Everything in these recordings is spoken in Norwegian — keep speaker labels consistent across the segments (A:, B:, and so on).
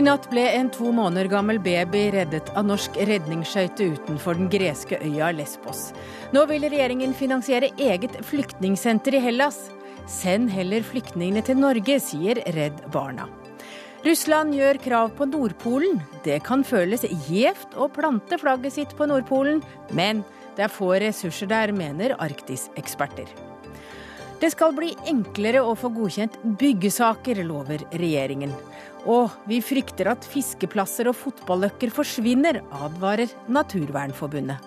A: I natt ble en to måneder gammel baby reddet av norsk redningsskøyte utenfor den greske øya Lesbos. Nå vil regjeringen finansiere eget flyktningsenter i Hellas. Send heller flyktningene til Norge, sier Redd Barna. Russland gjør krav på Nordpolen. Det kan føles gjevt å plante flagget sitt på Nordpolen, men det er få ressurser der, mener Arktis-eksperter. Det skal bli enklere å få godkjent byggesaker, lover regjeringen. Og vi frykter at fiskeplasser og fotballøkker forsvinner, advarer Naturvernforbundet.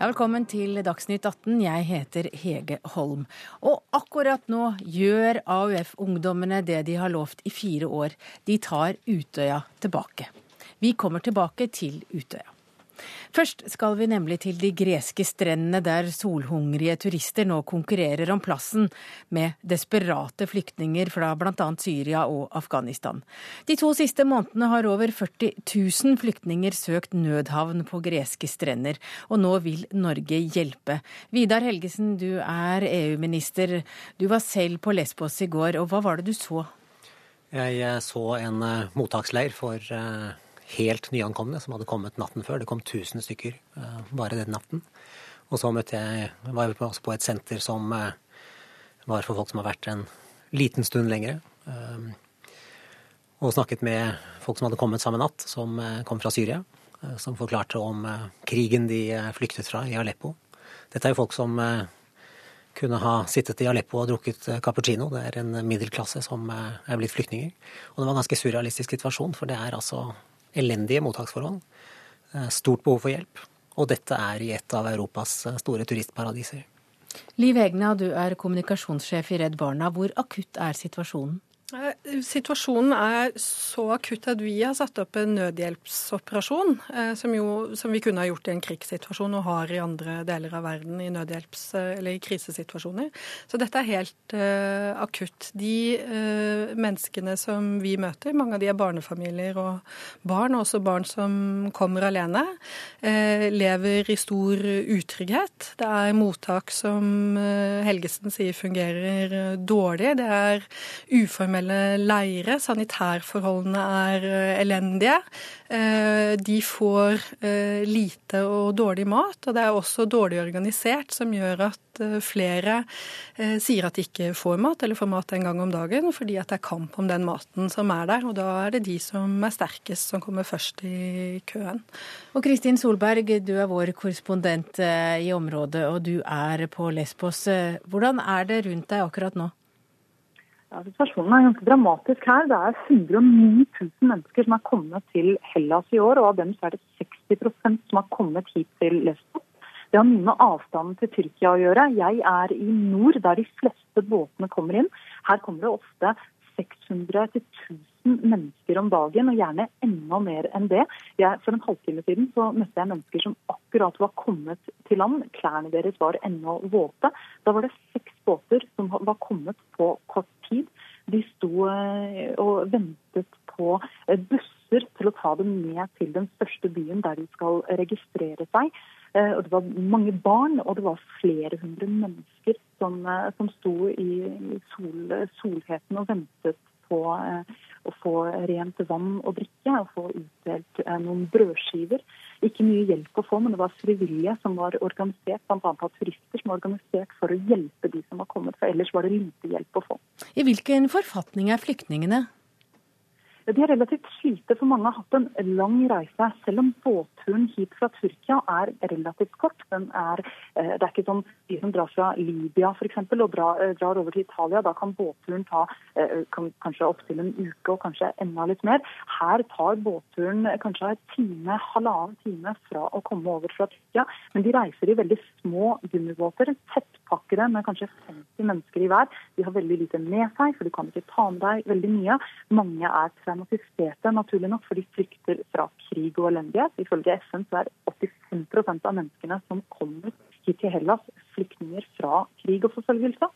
A: Velkommen til Dagsnytt 18. Jeg heter Hege Holm. Og akkurat nå gjør AUF-ungdommene det de har lovt i fire år. De tar Utøya tilbake. Vi kommer tilbake til Utøya. Først skal vi nemlig til de greske strendene der solhungrige turister nå konkurrerer om plassen med desperate flyktninger fra bl.a. Syria og Afghanistan. De to siste månedene har over 40 000 flyktninger søkt nødhavn på greske strender, og nå vil Norge hjelpe. Vidar Helgesen, du er EU-minister. Du var selv på Lesbos i går, og hva var det du så?
B: Jeg eh, så en eh, mottaksleir for uh helt nyankomne som hadde kommet natten før. Det kom 1000 stykker uh, bare den natten. Og så møtte jeg, var jeg også på et senter som uh, var for folk som har vært en liten stund lengre. Uh, og snakket med folk som hadde kommet samme natt, som kom fra Syria. Som forklarte om krigen de flyktet fra i Aleppo. Dette er jo folk som kunne ha sittet i Aleppo og drukket cappuccino. Det er en middelklasse som er blitt flyktninger. Og det var en ganske surrealistisk situasjon, for det er altså elendige mottaksforhold, eh, stort behov for hjelp. Og dette er i et av Europas eh, store turistparadiser.
A: Liv Egna, du er kommunikasjonssjef i Redd Barna. Hvor akutt er situasjonen?
C: Eh, situasjonen er så akutt at vi har satt opp en nødhjelpsoperasjon, eh, som, jo, som vi kunne ha gjort i en krigssituasjon og har i andre deler av verden i nødhjelps- eller i krisesituasjoner. Så dette er helt uh, akutt. De uh, menneskene som vi møter, mange av de er barnefamilier og barn, og også barn som kommer alene, uh, lever i stor utrygghet. Det er mottak som Helgesen sier fungerer dårlig. Det er uformelle uformelle leire. Sanitærforholdene er eh, elendige. Eh, de får eh, lite og dårlig mat, og det er også dårlig organisert, som gjør at flere sier at de ikke får mat, eller får mat en gang om dagen, fordi at det er kamp om den maten som er der. Og da er det de som er sterkest, som kommer først i køen.
A: Og Kristin Solberg, du er vår korrespondent i området, og du er på Lesbos. Hvordan er det rundt deg akkurat nå?
D: Ja, Situasjonen er ganske dramatisk her. Det er 109 000 mennesker som er kommet til Hellas i år, og av dem er det 60% som har kommet hit til Lesbos. Det har mye med avstanden til Tyrkia å gjøre. Jeg er i nord, der de fleste båtene kommer inn. Her kommer det ofte 600 1000 mennesker om dagen, og gjerne enda mer enn det. Jeg, for en halvtime siden så møtte jeg mennesker som akkurat var kommet til land. Klærne deres var ennå våte. Da var det seks båter som var kommet på kort tid. De sto eh, og ventet på eh, busser til å ta dem ned til den største byen der de skal registrere seg. Eh, og Det var mange barn, og det var flere hundre mennesker som, som sto i sol, solheten og ventet på få rent vann og drikke og få utdelt noen brødskiver. Ikke mye hjelp å få, men det var frivillige som var organisert, bl.a. av turister som var organisert for å hjelpe de som var kommet, for ellers var det lite hjelp å få.
A: I hvilken forfatning er flyktningene?
D: De er relativt slite, for mange har hatt en lang reise. Selv om båtturen hit fra Tyrkia er relativt kort. Er, eh, det er ikke som de som drar fra Libya f.eks. og drar, eh, drar, over til Italia. Da kan båtturen ta eh, kan, kanskje opptil en uke og kanskje enda litt mer. Her tar båtturen kanskje en time, halvannen time fra å komme over fra Tyrkia. Men de reiser i veldig små gummibåter, tettpakkede med kanskje 50 mennesker i hver. De har veldig lite med seg, for du kan ikke ta med deg veldig mye. Mange er traumatiserte, naturlig nok, for de flykter fra krig og elendighet. Ifølge FN så er 85% av menneskene som kommer hit til Hellas, flyktninger fra krig og forfølgelse.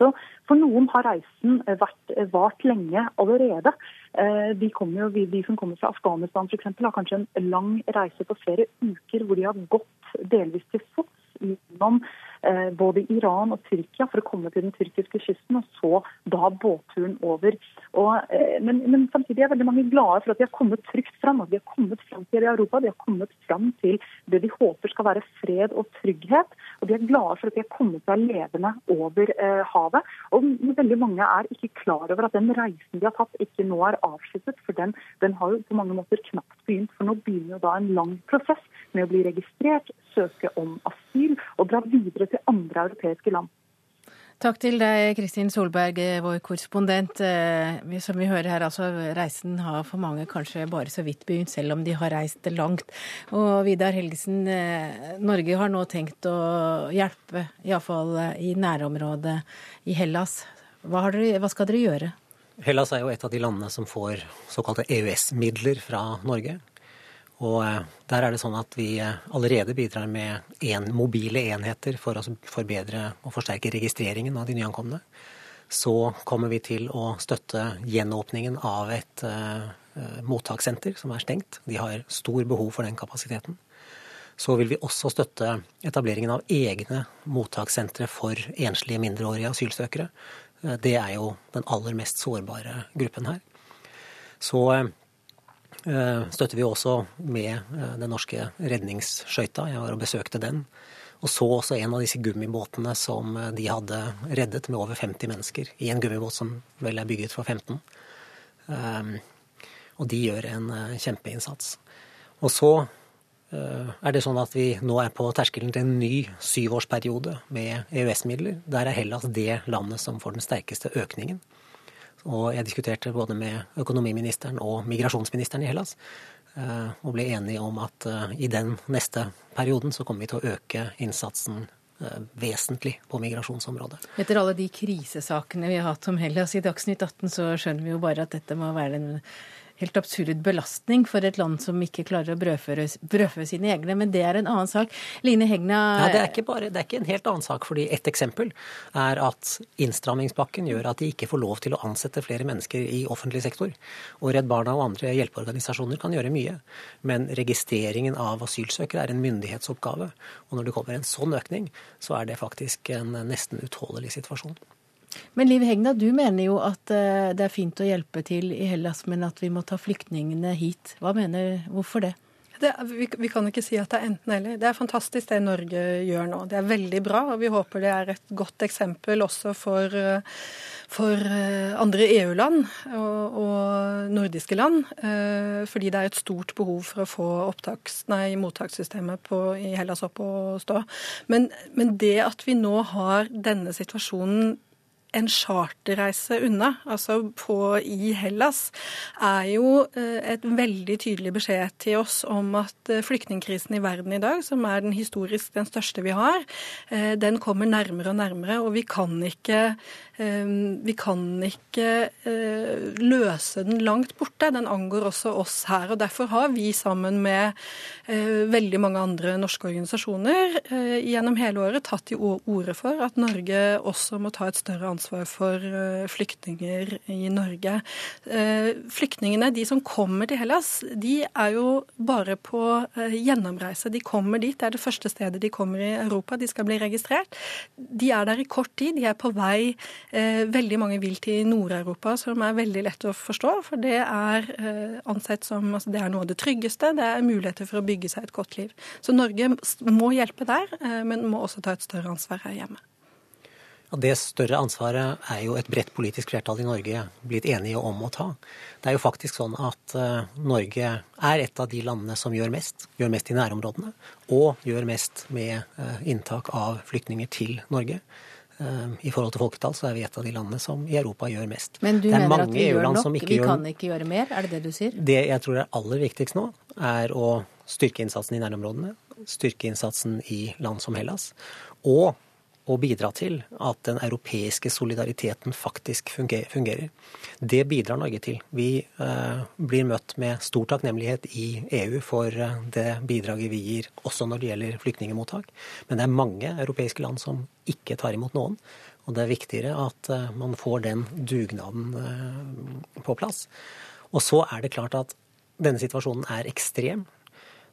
D: Så For noen har reisen vært, vart lenge allerede. De, jo, de som kommer fra Afghanistan f.eks. har kanskje en lang reise på flere uker hvor de har gått delvis til fots gjennom Eh, både Iran og Tyrkia for å komme til den tyrkiske kysten, og så da båtturen over. Og, eh, men, men, samtidig er veldig mange glade for at de har kommet trygt fram. At de har kommet fram til Europa, de har kommet fram til det de håper skal være fred og trygghet. Og de er glade for at de har kommet seg levende over eh, havet. Og veldig mange er ikke klar over at den reisen de har tatt, ikke nå er avsluttet. For den, den har jo på mange måter knapt begynt. For nå begynner jo da en lang prosess med å bli registrert, søke om asyl og dra videre til andre europeiske land.
A: Takk til deg, Kristin Solberg, vår korrespondent. Eh, som vi hører her, altså reisen har for mange kanskje bare så vidt begynt, selv om de har reist langt. Og Vidar Helgesen, eh, Norge har nå tenkt å hjelpe, iallfall i nærområdet i Hellas. Hva, dere, hva skal dere gjøre?
B: Hellas er jo et av de landene som får såkalte EØS-midler fra Norge. Og eh, der er det sånn at vi eh, allerede bidrar med en mobile enheter for å forbedre og forsterke registreringen av de nyankomne. Så kommer vi til å støtte gjenåpningen av et uh, mottakssenter som er stengt. De har stor behov for den kapasiteten. Så vil vi også støtte etableringen av egne mottakssentre for enslige mindreårige asylsøkere. Det er jo den aller mest sårbare gruppen her. Så støtter vi også med eh, den norske redningsskøyta. Jeg var og besøkte den. Og så også en av disse gummibåtene som eh, de hadde reddet med over 50 mennesker. I en gummibåt som vel er bygget for 15. Og de gjør en kjempeinnsats. Og så er det sånn at vi nå er på terskelen til en ny syvårsperiode med EØS-midler. Der er Hellas det landet som får den sterkeste økningen. Og jeg diskuterte både med økonomiministeren og migrasjonsministeren i Hellas, eh, og ble enige om at eh, i den neste perioden så kommer vi til å øke innsatsen eh, vesentlig på migrasjonsområdet.
A: Etter alle de krisesakene vi har hatt om Hellas i Dagsnytt 18, så skjønner vi jo bare at dette må være en helt absurd belastning for et land som ikke klarer å brødføre, brødføre sine egne. Men det er en annen sak. Line Hegna
B: ja, det, er bare, det er ikke en helt annen sak. fordi Et eksempel er at innstrammingspakken gjør at de ikke får lov til å ansette flere mennesker i offentlig sektor. Og Redd Barna og andre hjelpeorganisasjoner kan gjøre mye. Men registreringen av asylsøkere er en myndighetsoppgave. Og når det kommer en sånn økning, så er det faktisk en nesten utholdelig situasjon.
A: Men Liv Hegna, du mener jo at eh, det er fint å hjelpe til i Hellas, men at vi må ta flyktningene hit. Hva mener Hvorfor det?
C: Det, vi, vi, kan ikke si at det er enten-eller. Det er fantastisk det Norge gjør nå. Det er veldig bra, og vi håper det er et godt eksempel også for, for eh, andre EU-land og, og, nordiske land. Eh, fordi det er et stort behov for å få opptaks, nei, mottakssystemet på, i Hellas opp og stå. Men, men det at vi nå har denne situasjonen en charterreise unna, altså på, i Hellas, er jo eh, et veldig tydelig beskjed til oss om at eh, flyktningkrisen i verden i dag, som er den historisk den største vi har, eh, den kommer nærmere og nærmere. Og vi kan ikke, vi kan ikke løse den langt borte. Den angår også oss her. og Derfor har vi sammen med veldig mange andre norske organisasjoner gjennom hele året tatt til orde for at Norge også må ta et større ansvar ansvar for eh, flyktninger i Norge. Eh, flyktningene, de som kommer til Hellas, de er jo bare på eh, gjennomreise. De kommer dit. Det er det første stedet de kommer i Europa. De skal bli registrert. De er der i kort tid. De er på vei. Veldig mange vil til Nord-Europa, som er veldig lett å forstå. For det er ansett som altså det er noe av det tryggeste. Det er muligheter for å bygge seg et godt liv. Så Norge må hjelpe der, men må også ta et større ansvar her hjemme.
B: Det større ansvaret er jo et bredt politisk flertall i Norge blitt enige om å ta. Det er jo faktisk sånn at uh, Norge er et av de landene som gjør mest. Gjør mest i nærområdene, og gjør mest med uh, inntak av flyktninger til Norge. Uh, I forhold til folketall så er vi et av de landene som i Europa gjør mest.
A: Men du mener at vi gjør nok? Vi kan ikke gjøre mer? Er det det du sier?
B: Det jeg tror er aller viktigst nå, er å styrke innsatsen i nærområdene. Styrke innsatsen i land som Hellas. Og å bidra til at den europeiske solidariteten faktisk fungerer. Det bidrar Norge til. Vi eh, blir møtt med stor takknemlighet i EU for eh, det bidraget vi gir, også når det gjelder flyktningemottak. Men det er mange europeiske land som ikke tar imot noen. Og det er viktigere at eh, man får den dugnaden på plass. Og så er det klart at denne situasjonen er ekstrem.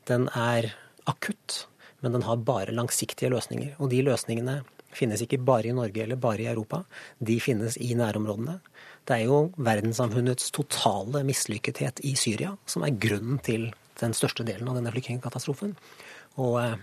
B: Den er akutt, men den har bare langsiktige løsninger. Og de løsningene finnes ikke bare i Norge eller bare i Europa. De finnes i nærområdene. Det er jo verdenssamfunnets totale mislykkethet i Syria som er grunnen til den største delen av denne flyktningkatastrofen. Og eh,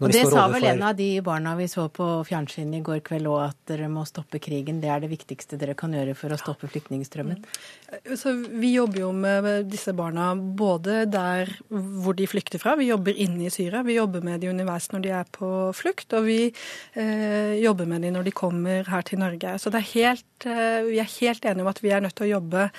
A: og det sa vel en av de barna vi så på fjernsyn i går kveld òg, at dere må stoppe krigen. Det er det viktigste dere kan gjøre for å stoppe flyktningstrømmen.
C: Mm. Så vi jobber jo med disse barna både der hvor de flykter fra, vi jobber inne i Syria. Vi jobber med de underveis når de er på flukt, og vi eh, jobber med de når de kommer her til Norge. Så er helt, eh, vi er helt enige om at vi er nødt til å jobbe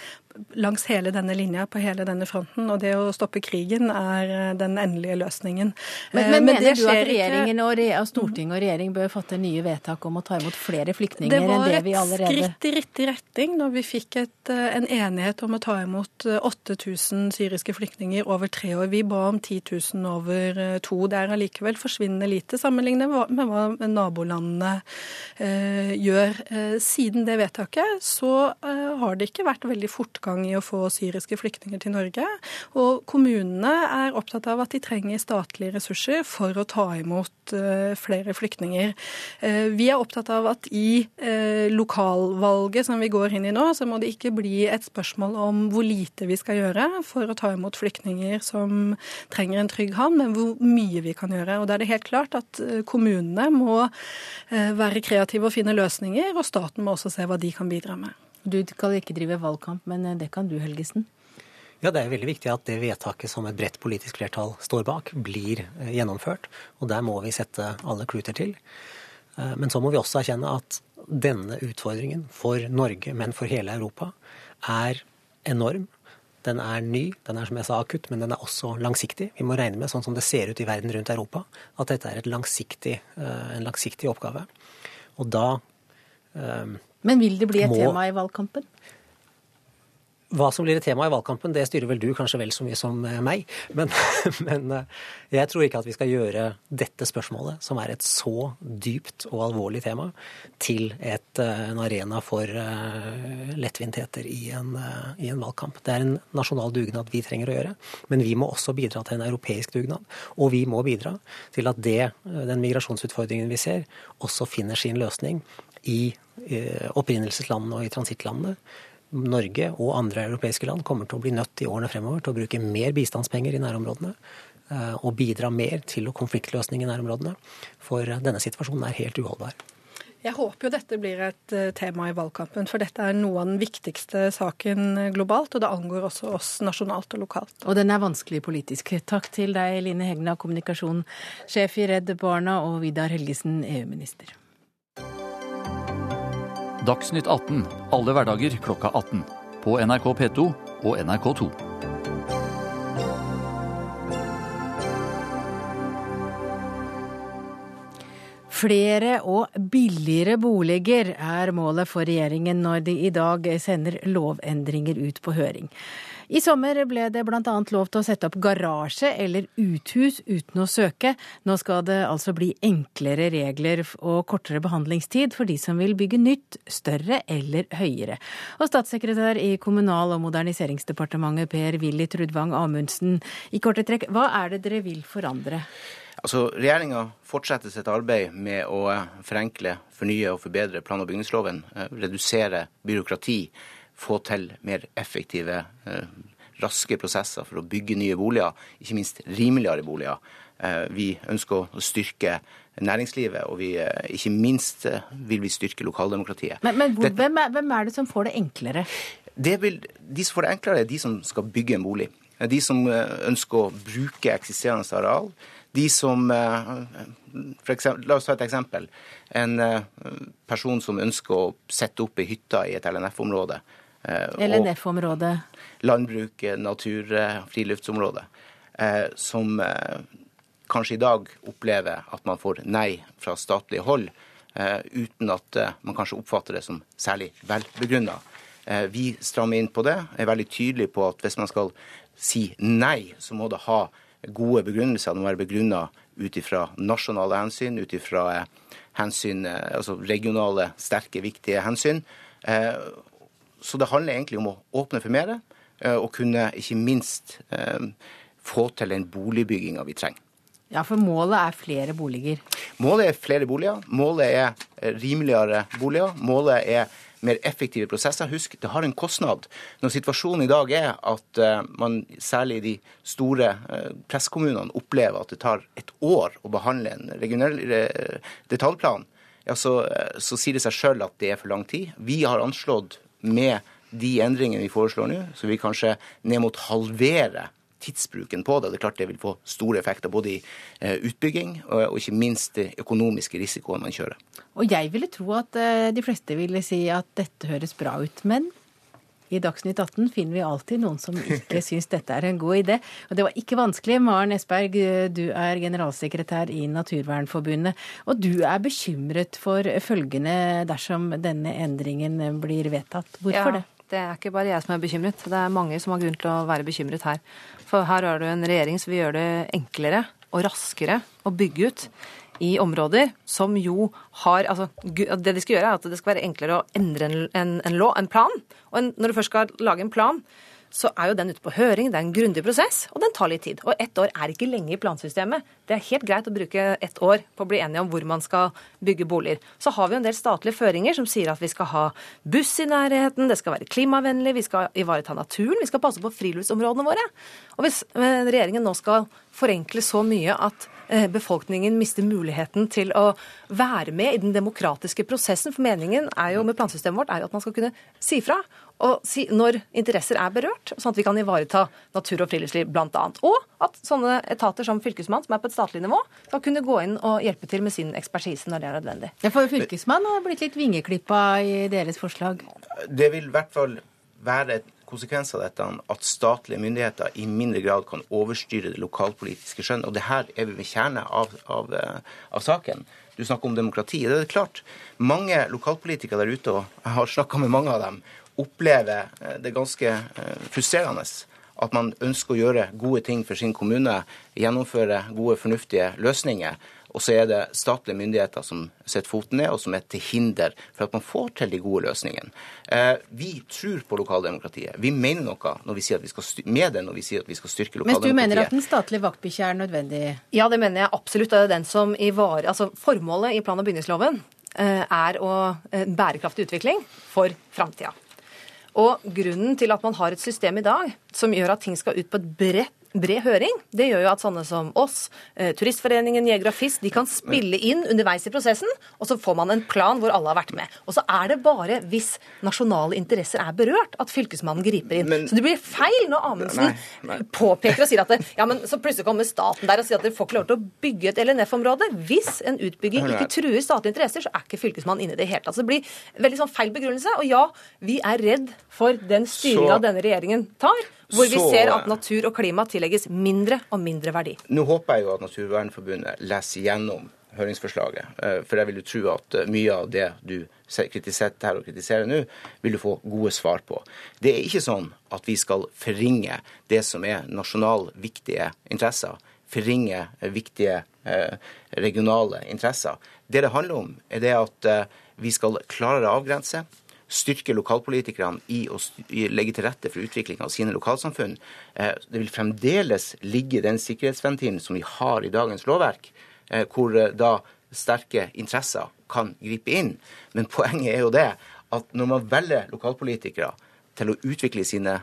C: langs hele denne linja, på hele denne fronten. Og det å stoppe krigen er eh, den endelige løsningen.
A: Men, men, eh, men mener du at regjeringen og, og Stortinget og regjering bør fatte nye vedtak om å ta imot flere flyktninger enn det vi allerede
C: Det var et skritt i riktig retning når vi fikk et, eh, en enighet om å ta imot 8000 syriske flyktninger over tre år. Vi ba om 10 000 over to. Det er allikevel forsvinnende lite sammenlignet med hva nabolandene eh, gjør. Siden det vedtaket så eh, har det ikke vært veldig fort fortgang i å få syriske flyktninger til Norge. Og kommunene er opptatt av at de trenger statlige ressurser for å ta imot eh, flere flyktninger. Eh, vi er opptatt av at i eh, lokalvalget som vi går inn i nå, så må det ikke bli et spørsmål om hvor lite vi skal gjøre for å ta imot flyktninger som trenger en trygg havn, men hvor mye vi kan gjøre. Og da er det helt klart at kommunene må være kreative og finne løsninger, og staten må også se hva de kan bidra med.
A: Du skal ikke drive valgkamp, men eh, det kan du, Helgesen?
B: Ja, Det er veldig viktig at det vedtaket som et bredt politisk flertall står bak, blir eh, gjennomført. Og der må vi sette alle kluter til. Eh, men så må vi også erkjenne at denne utfordringen for Norge, men for hele Europa, er enorm. Den er ny, den er som jeg sa akutt, men den er også langsiktig. Vi må regne med, sånn som det ser ut i verden rundt Europa, at dette er langsiktig, en langsiktig oppgave. Og da
A: men vil det bli et må... tema i valgkampen?
B: Hva som blir et tema i valgkampen, det styrer vel du kanskje vel så mye som eh, meg. Men, men, eh, jeg tror ikke at vi skal gjøre dette spørsmålet, som er et så dypt og alvorlig tema, til et, eh, en arena for lettvintheter i en, i en valgkamp. Det er en nasjonal dugnad vi trenger å gjøre, men vi må også bidra til en europeisk dugnad. Og vi må bidra til at det, den migrasjonsutfordringen vi ser, også finner sin løsning i opprinnelseslandene og i transittlandene. Norge og andre europeiske land kommer til å bli nødt i årene fremover til å bruke mer bistandspenger i nærområdene eh, og bidra mer til konfliktløsning i nærområdene. For denne situasjonen er helt uholdbar.
C: Jeg håper jo dette blir et eh, tema i valgkampen, for dette er noe av den viktigste saken globalt, og det angår også oss nasjonalt og lokalt.
A: Og den er vanskelig politisk. Takk til deg, Line Hegna, kommunikasjonssjef i Redd Barna, og Vidar Helgesen, EU-minister.
E: Dagsnytt 18 alle hverdager klokka 18. På NRK P2 og NRK2.
A: Flere og billigere boliger er målet for regjeringen når de i dag sender lovendringer ut på høring. I sommer ble det bl.a. lov til å sette opp garasje eller uthus uten å søke. Nå skal det altså bli enklere regler og kortere behandlingstid for de som vil bygge nytt, større eller høyere. Og statssekretær i Kommunal- og moderniseringsdepartementet Per Willy Trudvang Amundsen, i korte trekk, hva er det dere vil forandre?
F: Altså, Regjeringa fortsetter sitt arbeid med å forenkle, fornye og forbedre plan- og bygningsloven. Eh, redusere byråkrati få til mer effektive, eh, raske prosesser for å bygge nye boliger, ikke minst rimeligere boliger. Eh, vi ønsker å styrke næringslivet, og vi, eh, ikke minst vil vi styrke lokaldemokratiet.
A: Men, men hvor, hvem, er, hvem, er, det som får det enklere?
F: Det vil, de som får det enklere, er de som skal bygge en bolig. De som ønsker å bruke eksisterende areal. De som eksempel, La oss ta et eksempel. En person som ønsker å sette opp ei hytte i et LNF-område.
A: Eh, LNF-området?
F: Landbruk, natur, friluftsområde. Eh, som eh, kanskje i dag opplever at man får nei fra statlig hold, uten at man kanskje oppfatter det som særlig velbegrunna. Vi strammer inn på det, er veldig tydelige på at hvis man skal si nei, så må det ha gode begrunnelser. Det må være begrunna ut ifra nasjonale hensyn, ut ifra hensyn, altså regionale, sterke, viktige hensyn. Så det handler egentlig om å åpne for mer, og kunne ikke minst få til den boligbygginga vi trenger.
A: Ja, for målet er flere boliger?
F: Målet er flere boliger. Målet er rimeligere boliger. Målet er mer effektive prosesser. Husk, det har en kostnad. Når situasjonen i dag er at man særlig i de store presskommunene opplever at det tar et år å behandle en regionell detaljplan, ja, så, så sier det seg sjøl at det er for lang tid. Vi har anslått med de endringene vi foreslår nå, så vi kanskje ned mot halvere tidsbruken på det. Det er klart det vil få store effekter både i eh, utbygging og ikke minst det økonomiske risikoen man kjører.
A: Og jeg ville tro at eh, de fleste ville si at dette høres bra ut, men i Dagsnytt 18 finner vi alltid noen som ikke syns dette er en god idé. Og det var ikke vanskelig. Maren Esberg, du er generalsekretær i Naturvernforbundet. Og du er bekymret for følgene dersom denne endringen blir vedtatt. Hvorfor ja. det?
G: Det er ikke bare jeg som er bekymret. Det er mange som har grunn til å være bekymret her. For her har du en regjering som vil gjøre det enklere og raskere å bygge ut i områder som jo har altså, Det de skal gjøre, er at det skal være enklere å endre en, en, en, lov, en plan. Og en, når du først skal lage en plan, så er jo den ute på høring. Det er en grundig prosess, og den tar litt tid. Og ett år er ikke lenge i plansystemet. Det er helt greit å bruke ett år på å bli enige om hvor man skal bygge boliger. Så har vi en del statlige føringer som sier at vi skal ha buss i nærheten, det skal være klimavennlig, vi skal ivareta naturen, vi skal passe på friluftsområdene våre. Og hvis eh, regjeringen nå skal forenkle så mye at Eh, befolkningen mister muligheten til å være med i den demokratiske prosessen. For meningen jo med plansystemet vårt er jo at man skal kunne si fra og si når interesser er berørt, sånn at vi kan ivareta natur og friluftsliv bl.a. Og at sånne etater som Fylkesmann, som er på et statlig nivå, skal kunne gå inn og hjelpe til med sin ekspertise når det er nødvendig.
A: Ja, For Fylkesmannen har blitt litt vingeklippa i deres forslag?
F: Det vil i hvert fall være et konsekvens av dette at statlige myndigheter i mindre grad kan overstyre det lokalpolitiske skjønn. Og det her er vi ved kjernen av, av, eh, av, saken. Du snakker om demokrati. Det er klart, Mange lokalpolitikere der ute, og jeg har snakka med mange av dem, opplever eh, det ganske eh, frustrerende at man ønsker å gjøre gode ting for sin kommune, gjennomføre gode, fornuftige løsninger. Og så er det statlige myndigheter som setter foten ned, og som er til hinder for at man får til de gode løsningene. Eh, vi tror på lokaldemokratiet. Vi mener noe når vi sier at vi skal med det når vi sier at vi skal styrke lokaldemokratiet.
A: Mens du mener at den statlige vaktbikkja er nødvendig?
G: Ja, det mener jeg absolutt. Det er den som ivarer Altså formålet i plan- og bygningsloven eh, er å eh, bærekraftig utvikling for framtida. Og grunnen til at man har et system i dag som gjør at ting skal ut på et bredt bred høring. Det gjør jo at sånne som oss, eh, Turistforeningen, Jeger og Fisk, de kan spille inn underveis i prosessen, og så får man en plan hvor alle har vært med. Og så er det bare hvis nasjonale interesser er berørt, at Fylkesmannen griper inn. Men, så det blir feil når Amundsen nei, nei. påpeker og sier at det, ja, men så plutselig kommer staten der og sier at dere får ikke lov til å bygge et LNF-område. Hvis en utbygging ikke truer statlige interesser, så er ikke Fylkesmannen inne i det hele tatt. Så det blir veldig sånn feil begrunnelse. Og ja, vi er redd for den styringa denne regjeringen tar. Hvor vi ser at natur og klima tillegges mindre og mindre verdi.
F: Nå håper jeg jo at Naturvernforbundet leser gjennom høringsforslaget. Eh, for jeg vil jo tro at eh, mye av det du her og kritiserer nå, vil du få gode svar på. Det er ikke sånn at vi skal forringe det som er nasjonal viktige interesser. Forringe viktige eh, regionale interesser. Det det handler om, er det at vi skal klarere avgrense styrke lokalpolitikerne i å legge til rette for utvikling av sine lokalsamfunn. Eh, det vil fremdeles ligge den sikkerhetsventilen som vi har i dagens lovverk, eh, hvor eh, da sterke interesser kan gripe inn. Men poenget er jo det at når man velger lokalpolitikere til å utvikle sine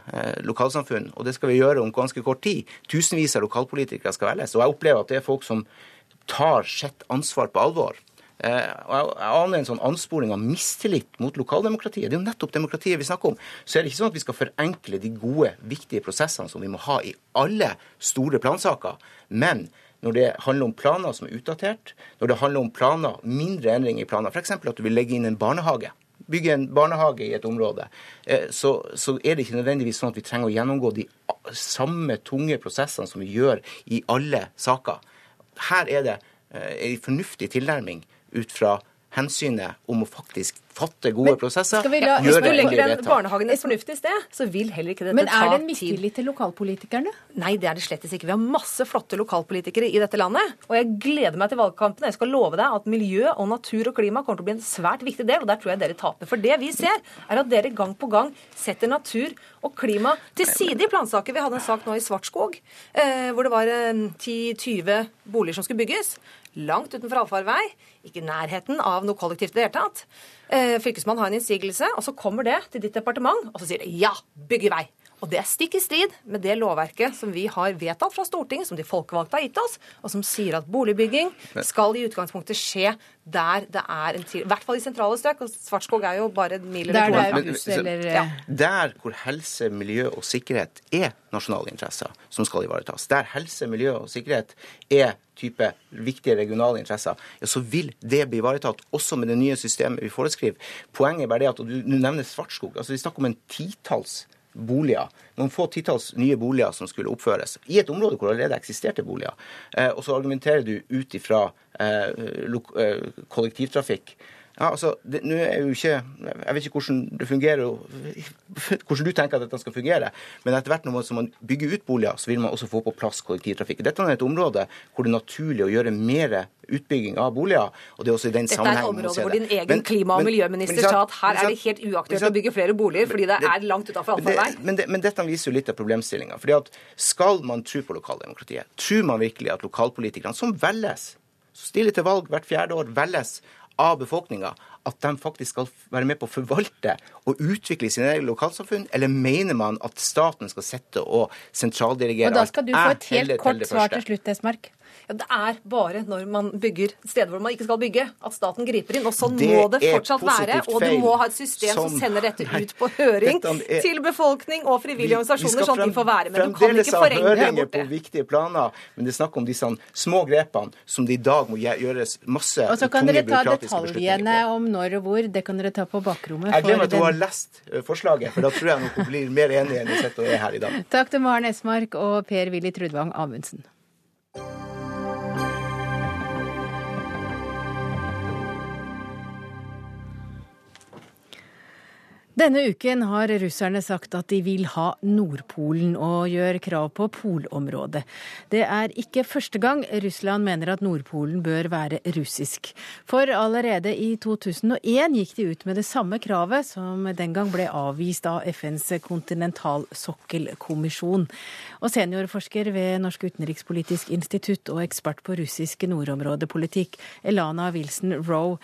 F: lokalsamfunn, og det skal vi gjøre om ganske kort tid, tusenvis av lokalpolitikere skal velges, og jeg opplever at det er folk som tar sitt ansvar på alvor. Eh, og Jeg aner en sånn ansporing av mistillit mot lokaldemokratiet. Det er jo nettopp demokratiet vi snakker om. Så er det ikke sånn at vi skal forenkle de gode, viktige prosessene som vi må ha i alle store plansaker. Men når det handler om planer som er utdatert, når det handler om planer, mindre endringer i planer, f.eks. at du vil legge inn en barnehage, bygge en barnehage i et område, eh, så, så, er det ikke nødvendigvis sånn at vi trenger å gjennomgå de samme tunge prosessene som vi gjør i alle saker. Her er det eh, en fornuftig tilnærming ut fra hensynet om å faktisk fatte gode prosesser.
A: skal vi la-
G: Hvis du legger
F: den
G: barnehagen et fornuftig sted, så vil heller ikke dette ta tid.
A: Men er det en mistillit til lokalpolitikerne?
G: Nei, det er det slett ikke. Vi har masse flotte lokalpolitikere i dette landet. Og jeg gleder meg til valgkampen. Jeg skal love deg at miljø og natur og klima kommer til å bli en svært viktig del, og der tror jeg dere taper. For det vi ser, er at dere gang på gang setter natur og klima til side i plansaker. Vi hadde en sak nå i Svartskog eh, hvor det var eh, 10-20 boliger som skulle bygges. Langt utenfor allfarvei. Ikke i nærheten av noe kollektivt i det hele tatt. Eh, Fylkesmannen har en innsigelse, og så kommer det til ditt departement, og så sier det ja, bygge vei. Og det er stikk i strid med det lovverket som vi har vedtatt fra Stortinget, som de folkevalgte har gitt oss, og som sier at boligbygging skal i utgangspunktet skje der det er en til... I hvert fall i sentrale strøk. Og Svartskog er jo bare en mil
A: Der
G: eller to.
A: er eller
G: Ja.
F: Der hvor helse, miljø og sikkerhet er nasjonale interesser som skal ivaretas, der helse, miljø og sikkerhet er type viktige regionale interesser, ja, så vil det bli ivaretatt også med det nye systemet vi foreskriver. Poenget er bare det at og du, du nevner Svartskog. altså Vi snakker om en titalls boliger, noen få titalls nye boliger som skulle oppføres, i et område hvor allerede eksisterte boliger. Eh, og så argumenterer du ut ifra eh, eh, kollektivtrafikk. Ja, altså, det, nå er jo ikke, Jeg vet ikke hvordan det fungerer, hvordan du tenker at dette skal fungere, men etter hvert når man, man bygger ut boliger, så vil man også få på plass kollektivtrafikk. Dette er et område hvor det er naturlig å gjøre mer utbygging av boliger. og det er også i den
G: Dette er et område hvor din egen
F: Men-
G: klima- og
F: men-
G: miljøminister
F: men
G: sa at her er det helt uaktuelt å bygge flere boliger, fordi det er langt
F: utafor det-
G: allfarvei.
F: Men, det, men dette viser jo litt av problemstillinga. Skal man tro på lokaldemokratiet, tror man virkelig at lokalpolitikerne, som velges, stiller til valg hvert fjerde år, velges av befolkninga, at de faktisk skal være med på å forvalte og utvikle sine egne lokalsamfunn? Eller mener man at staten skal sitte og sentraldirigere
A: Og da skal du få et helt kort svar til slutt, Esmark.
G: Ja, det er bare når man bygger steder hvor man ikke skal bygge, at staten griper inn. Og sånn
F: Det
G: må det fortsatt være. Og du må ha et system som,
F: som-
G: sender dette
F: Nei,
G: ut på høring
F: er-
G: til befolkning og frivillige organisasjoner, sånn at de får være med. Du kan ikke forenge det
F: høringer
G: borte.
F: på viktige planer, men det er snakk om disse små grepene som det i dag må gjøres masse
A: Og så kan
F: tunge
A: dere ta detaljene om når og hvor. Det kan dere ta på bakrommet.
F: Jeg glemmer at hun har lest forslaget, for da tror jeg nok hun blir mer enig enn hun sitter og er her i dag.
A: Takk til Maren Esmark og Per-Willy Trudvang Amundsen. Denne uken har russerne sagt at de vil ha Nordpolen og gjør krav på polområdet. Det er ikke første gang Russland mener at Nordpolen bør være russisk. For allerede i 2001 gikk de ut med det samme kravet, som den gang ble avvist av FNs kontinentalsokkelkommisjon. Og seniorforsker ved Norsk utenrikspolitisk institutt og ekspert på russisk nordområdepolitikk, Elana Wilson Roe.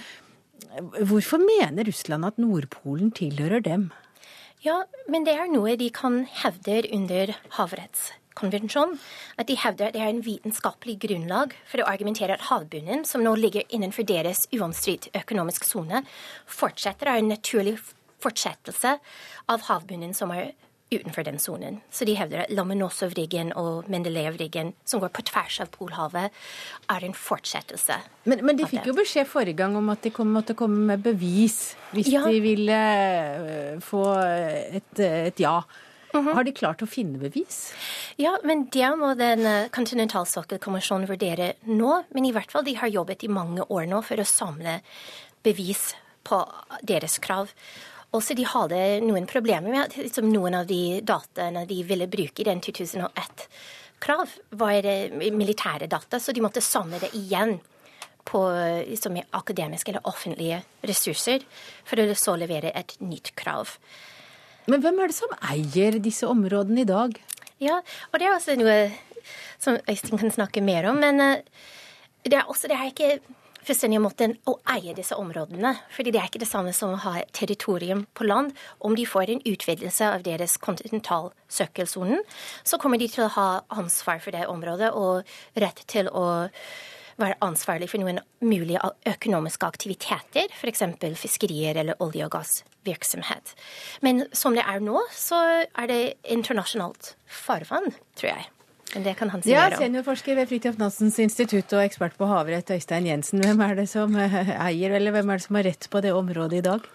A: Hvorfor mener Russland at Nordpolen tilhører dem?
H: Ja, men det er noe de kan hevde under havrettskonvensjonen. At de hevder at det er en vitenskapelig grunnlag for å argumentere at havbunnen, som nå ligger innenfor deres uomstridt økonomisk sone, fortsetter av en naturlig fortsettelse av havbunnen som er utenfor den sonen. Så de hevder at Lomonosov-riggen og Mendeleev-riggen, som går på tvers av Polhavet, er en fortsettelse.
A: Men, men de fikk jo beskjed forrige gang om at de kom, måtte komme med bevis hvis
H: Ja.
A: de ville øh, få et, et ja.
H: Mhm.
A: Har de klart å finne bevis?
H: Ja, men det må den eh, kontinentalsokkelkommisjonen vurdere nå. Men i hvert fall de har jobbet i mange år nå for å samle bevis på deres krav. Også de hadde noen problemer med liksom, noen av de dataene de ville bruke i den 2001-krav, var militære data, så de måtte samle det igjen på liksom, akademiske eller offentlige ressurser for å så levere et nytt krav.
A: Men hvem er det som eier disse områdene i dag?
H: Ja, og det er også noe som Øystein kan snakke mer om. Men eh, det er også det er ikke fullstendig måten å eie disse områdene. fordi det er ikke det samme som å ha territorium på land. Om de får en utvidelse av deres kontinentalsøkkelsonen, så kommer de til å ha ansvar for det området og rett til å være ansvarlig for noen mulige økonomiske aktiviteter, f.eks. fiskerier eller olje- og gassvirksomhet. Men som det er nå, så er det internasjonalt farvann, tror jeg. Men det kan han si
A: Ja,
H: mer om.
A: Seniorforsker ved Fridtjof Nansens institutt og ekspert på havrett, Øystein Jensen. Hvem er det som øh, eier, eller hvem er det som har rett på det området i dag?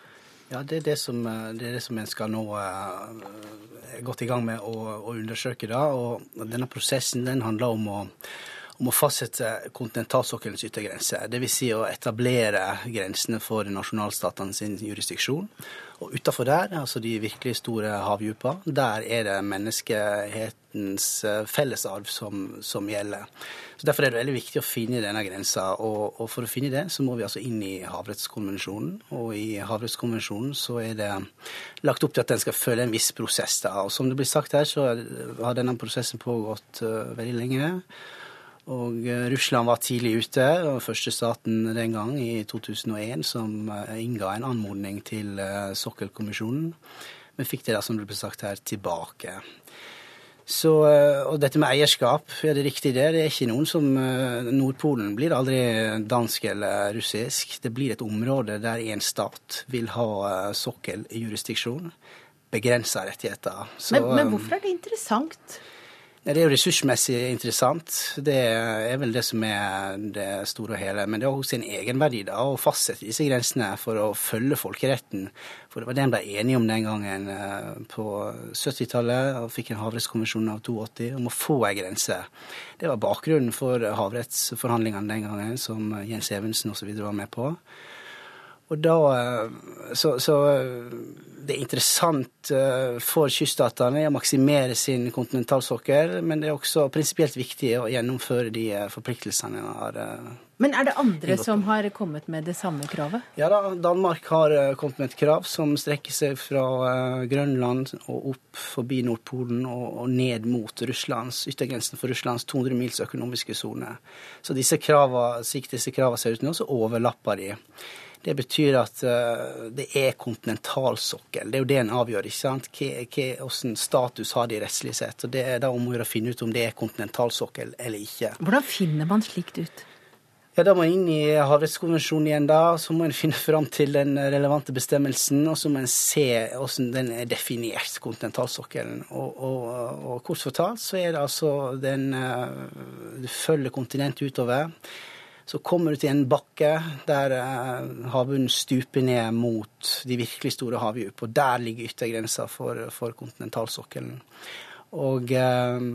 I: Ja, Det er det som, eh, det er det som en skal nå eh, er godt i gang med å, å undersøke. da, og Denne prosessen den handler om å, om å fastsette kontinentalsokkelens yttergrense. Dvs. Si å etablere grensene for nasjonalstatene sin jurisdiksjon. Og utafor der, altså de virkelig store havdypa, der er det menneskehetens eh, fellesarv som, som, gjelder. Så Derfor er det veldig viktig å finne denne grensa. Og, og, for å finne det, så må vi altså inn i havrettskonvensjonen. Og i havrettskonvensjonen så er det lagt opp til at den skal følge en viss prosess. da. Og som det blir sagt her, så har denne prosessen pågått uh, veldig lenge. Og eh, Russland var tidlig ute, og første staten den gang, i 2001, som eh, innga en anmodning til eh, Sokkelkommisjonen. Men fikk det, da, som det ble sagt her, tilbake. Så, og dette med eierskap, er det riktig det? Det er ikke noen som Nordpolen blir aldri dansk eller russisk. Det blir et område der én stat vil ha sokkeljurisdiksjon. Begrensa rettigheter.
A: Så, men, men hvorfor er det interessant?
I: Det er jo ressursmessig interessant. Det er vel det som er det store og hele. Men det har også en egenverdi da, å fastsette disse grensene for å følge folkeretten. For det var det en ble enige om den gangen eh, på 70-tallet. og Fikk en havrettskonvensjon av 82 om å få ei grense. Det var bakgrunnen for havrettsforhandlingene den gangen, som Jens Evensen osv. var med på. Og da, eh, så, så, eh, det er interessant eh, for kyststatene å maksimere sin kontinentalsokkel, men det er også prinsipielt viktig å gjennomføre de forpliktelsene en har.
A: Men er det andre som har kommet med det samme kravet?
I: Ja da, Danmark har kommet med et krav som strekker seg fra Grønland og opp forbi Nordpolen og, ned mot Russlands, yttergrensen for Russlands 200 mils økonomiske sone. Så disse kravene, slik disse kravene ser ut nå, så overlapper de. Det betyr at uh, det er kontinentalsokkel. Det er jo det en avgjør. ikke sant? Hvilken status har de rettslig sett. og Det er da om å finne ut om det er kontinentalsokkel eller ikke.
A: Hvordan finner man slikt ut?
I: Ja, Da må en inn i Havrettskonvensjonen igjen. da, Så må en finne fram til den relevante bestemmelsen, og så må en se hvordan den er definert, kontinentalsokkelen. Og, og, og, kort fortalt så er det altså den uh, Du følger kontinentet utover. Så kommer du til en bakke der eh, havbunnen stuper ned mot de virkelig store havdyp, og der ligger yttergrensa for, for kontinentalsokkelen. Og eh,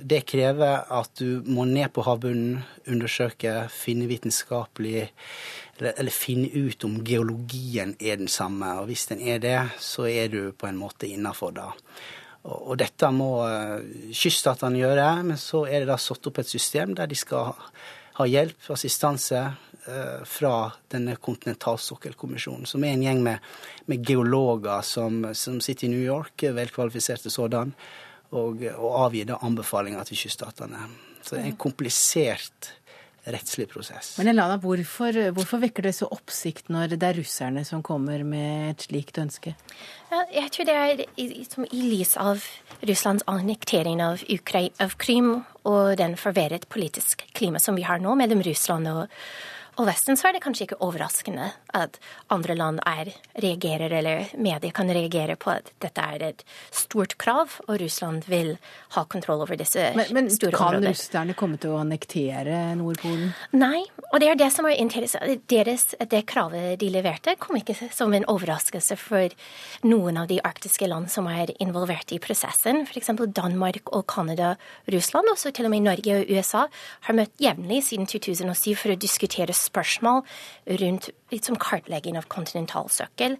I: det krever at du må ned på havbunnen, undersøke, finne vitenskapelig eller, eller, finne ut om geologien er den samme. Og hvis den er det, så er du på en måte innafor da. Og, og dette må uh, kyststatene gjøre, men så er det da satt opp et system der de skal har hjelp, assistanse, eh, fra denne kontinentalsokkelkommisjonen, som er en gjeng med, med geologer som, som, sitter i New York, velkvalifiserte sådan, og, og avgir anbefalinger til kyststatene. Så det er en komplisert rettslig prosess.
A: Men Elana, hvorfor, hvorfor, vekker det så oppsikt når det er russerne som kommer med et slikt ønske?
H: Jeg tror det er i, i lys av Russlands annektering av, av Krim og den forverret politiske klima som vi har nå mellom Russland og, og Vesten, så er det kanskje ikke overraskende at andre land er, reagerer, eller medier kan reagere på at dette er et stort krav, og Russland vil ha kontroll over disse men, men, store
A: områdene.
H: Men
A: kan russerne komme til å annektere Nordpolen?
H: Nei, og det er det som er interessant. Deres, det kravet de leverte, kom ikke som en overraskelse for noen av de arktiske land som er involvert i prosessen. F.eks. Danmark og Canada, Russland, også til og med Norge og USA, har møtt jevnlig siden 2007 for å diskutere spørsmål rundt litt kartlegging av kontinentalsøkkel.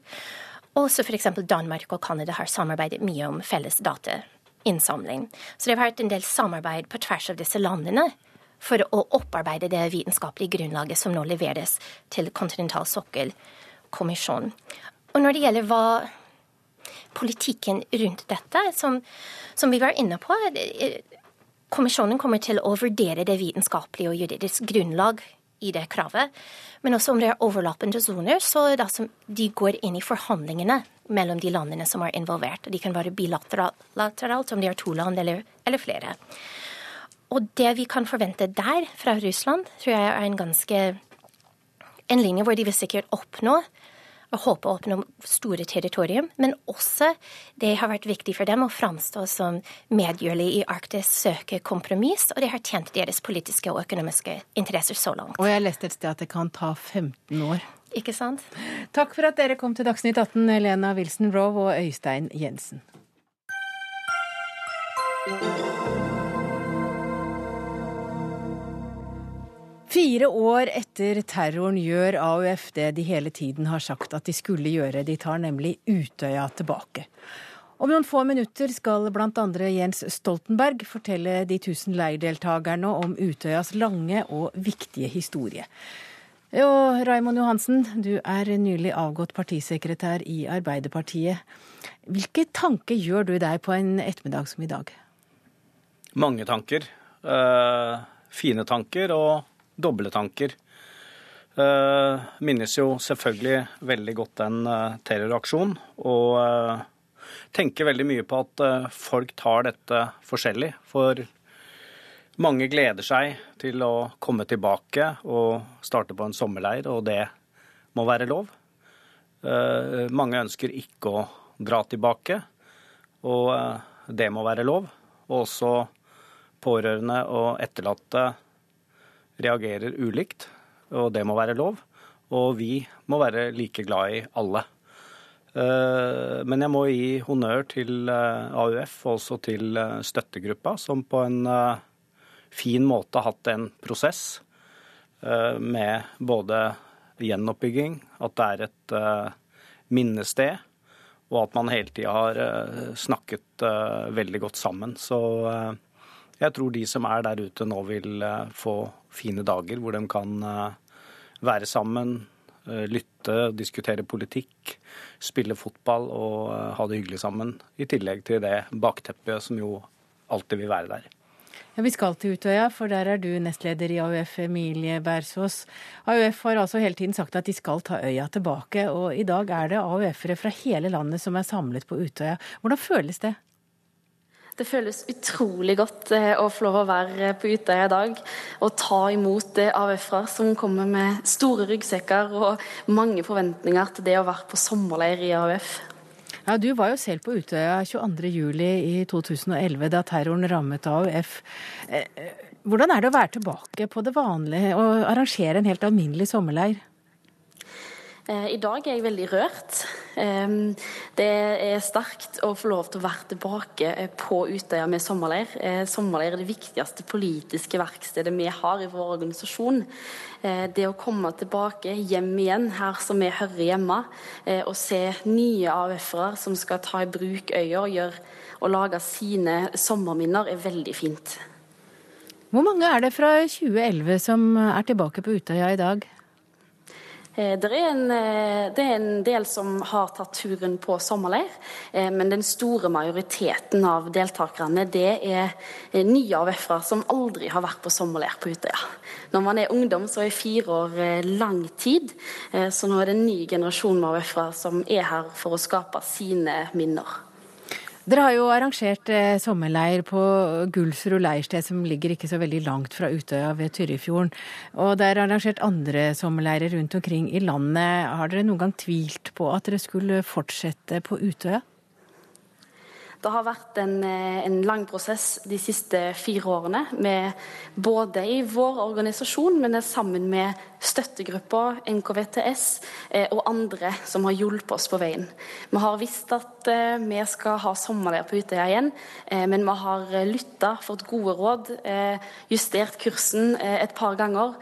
H: Også f.eks. Danmark og Canada har samarbeidet mye om felles datainnsamling. Så det har vært en del samarbeid på tvers av disse landene for å opparbeide det vitenskapelige grunnlaget som nå leveres til kontinentalsokkelkommisjonen. Og når det gjelder hva politikken rundt dette, som, som vi var inne på Kommisjonen kommer til å vurdere det vitenskapelige og juridisk grunnlag i det kravet. Men også om det er overlappende soner, så er det som de går inn i forhandlingene mellom de landene som er involvert. De kan være bilateralt, om de er to land eller, eller, flere. Og det vi kan forvente der, fra Russland, tror jeg er en ganske en linje hvor de vil sikkert oppnå håpe å oppnå store territorium, men også det har vært viktig for dem å framstå som medgjørlig i Arktis, søke kompromiss, og det har tjent deres politiske og økonomiske interesser så langt.
A: Og jeg leste et sted at det kan ta 15 år.
H: Ikke sant?
A: Takk for at dere kom til Dagsnytt 18, Lena Wilson Rowe og Øystein Jensen. Fire år etter terroren gjør AUF det de hele tiden har sagt at de skulle gjøre. De tar nemlig Utøya tilbake. Om noen få minutter skal bl.a. Jens Stoltenberg fortelle de tusen leirdeltakerne om Utøyas lange og viktige historie. Og Raimond Johansen, du er nylig avgått partisekretær i Arbeiderpartiet. Hvilke tanker gjør du deg på en ettermiddag som i dag?
J: Mange tanker. Uh, fine tanker og doble tanker. Uh, minnes jo selvfølgelig veldig godt den uh, terroraksjonen. Og tenker veldig mye på at folk tar dette forskjellig. For mange gleder seg til å komme tilbake og starte på en sommerleir, og det må være lov. Eh, mange ønsker ikke å dra tilbake, og eh, det må være lov. Og også pårørende og etterlatte reagerer ulikt, og det må være lov. Og vi må være like glad i alle. Eh, men jeg må gi honnør til AUF og også til støttegruppa, som på en fin måte har hatt en prosess eh, med både gjenoppbygging, at det er et eh, minnested, og at man hele tida har eh, snakket veldig godt sammen. Så jeg tror de som er der ute nå vil få fine dager hvor de kan være sammen, lytte, diskutere politikk, spille fotball og ha det hyggelig sammen. I tillegg til det bakteppet som jo alltid vil være der.
A: Ja, Vi skal til Utøya, for der er du nestleder i AUF, Emilie Bersås. AUF har altså hele tiden sagt at de skal ta øya tilbake, og i dag er det AUF-ere fra hele landet som er samlet på Utøya. Hvordan føles det?
K: Det føles utrolig godt eh, å få lov å være på Utøya i dag og ta imot AUF-ere som kommer med store ryggsekker og mange forventninger til det å være på sommerleir i AUF.
A: Ja, Du var jo selv på Utøya 22.07. i 2011, da terroren rammet AUF. Eh, eh, hvordan er det å være tilbake på det vanlige og arrangere en helt alminnelig sommerleir?
K: Eh, I dag er jeg veldig rørt. Det er sterkt å få lov til å være tilbake eh, på Utøya med sommerleir. Eh, sommerleir er det viktigste politiske verkstedet vi har i vår organisasjon. Det å komme tilbake hjem igjen, her som vi hører hjemme, og se nye AUF-ere som skal ta i bruk øya og, gjøre, og lage sine sommerminner, er veldig fint.
A: Hvor mange er det fra 2011 som er tilbake på Utøya i dag?
K: Eh, det er, en, eh, det er, en, del som har tatt turen på sommerleir, eh, men den store majoriteten av deltakerne det er nye AUF-ere som aldri har vært på sommerleir på Utøya. Når man er ungdom, så er fire år lang tid, så nå er det en ny generasjon med AUF-ere som er her for å skape sine minner.
A: Dere har jo arrangert eh, sommerleir på Gulsrud leirsted, som ligger ikke så veldig langt fra Utøya ved Tyrifjorden. Og det er arrangert andre sommerleirer rundt omkring i landet. Har dere noen gang tvilt på at dere skulle fortsette på Utøya?
K: Det har vært en, eh, en, lang prosess de siste fire årene, med både i vår organisasjon, men sammen med støttegrupper, NKVTS eh, og andre som har hjulpet oss på veien. Vi har visst at eh, vi skal ha sommerleir på Utøya igjen, men vi har lytta, fått gode råd, justert kursen et par ganger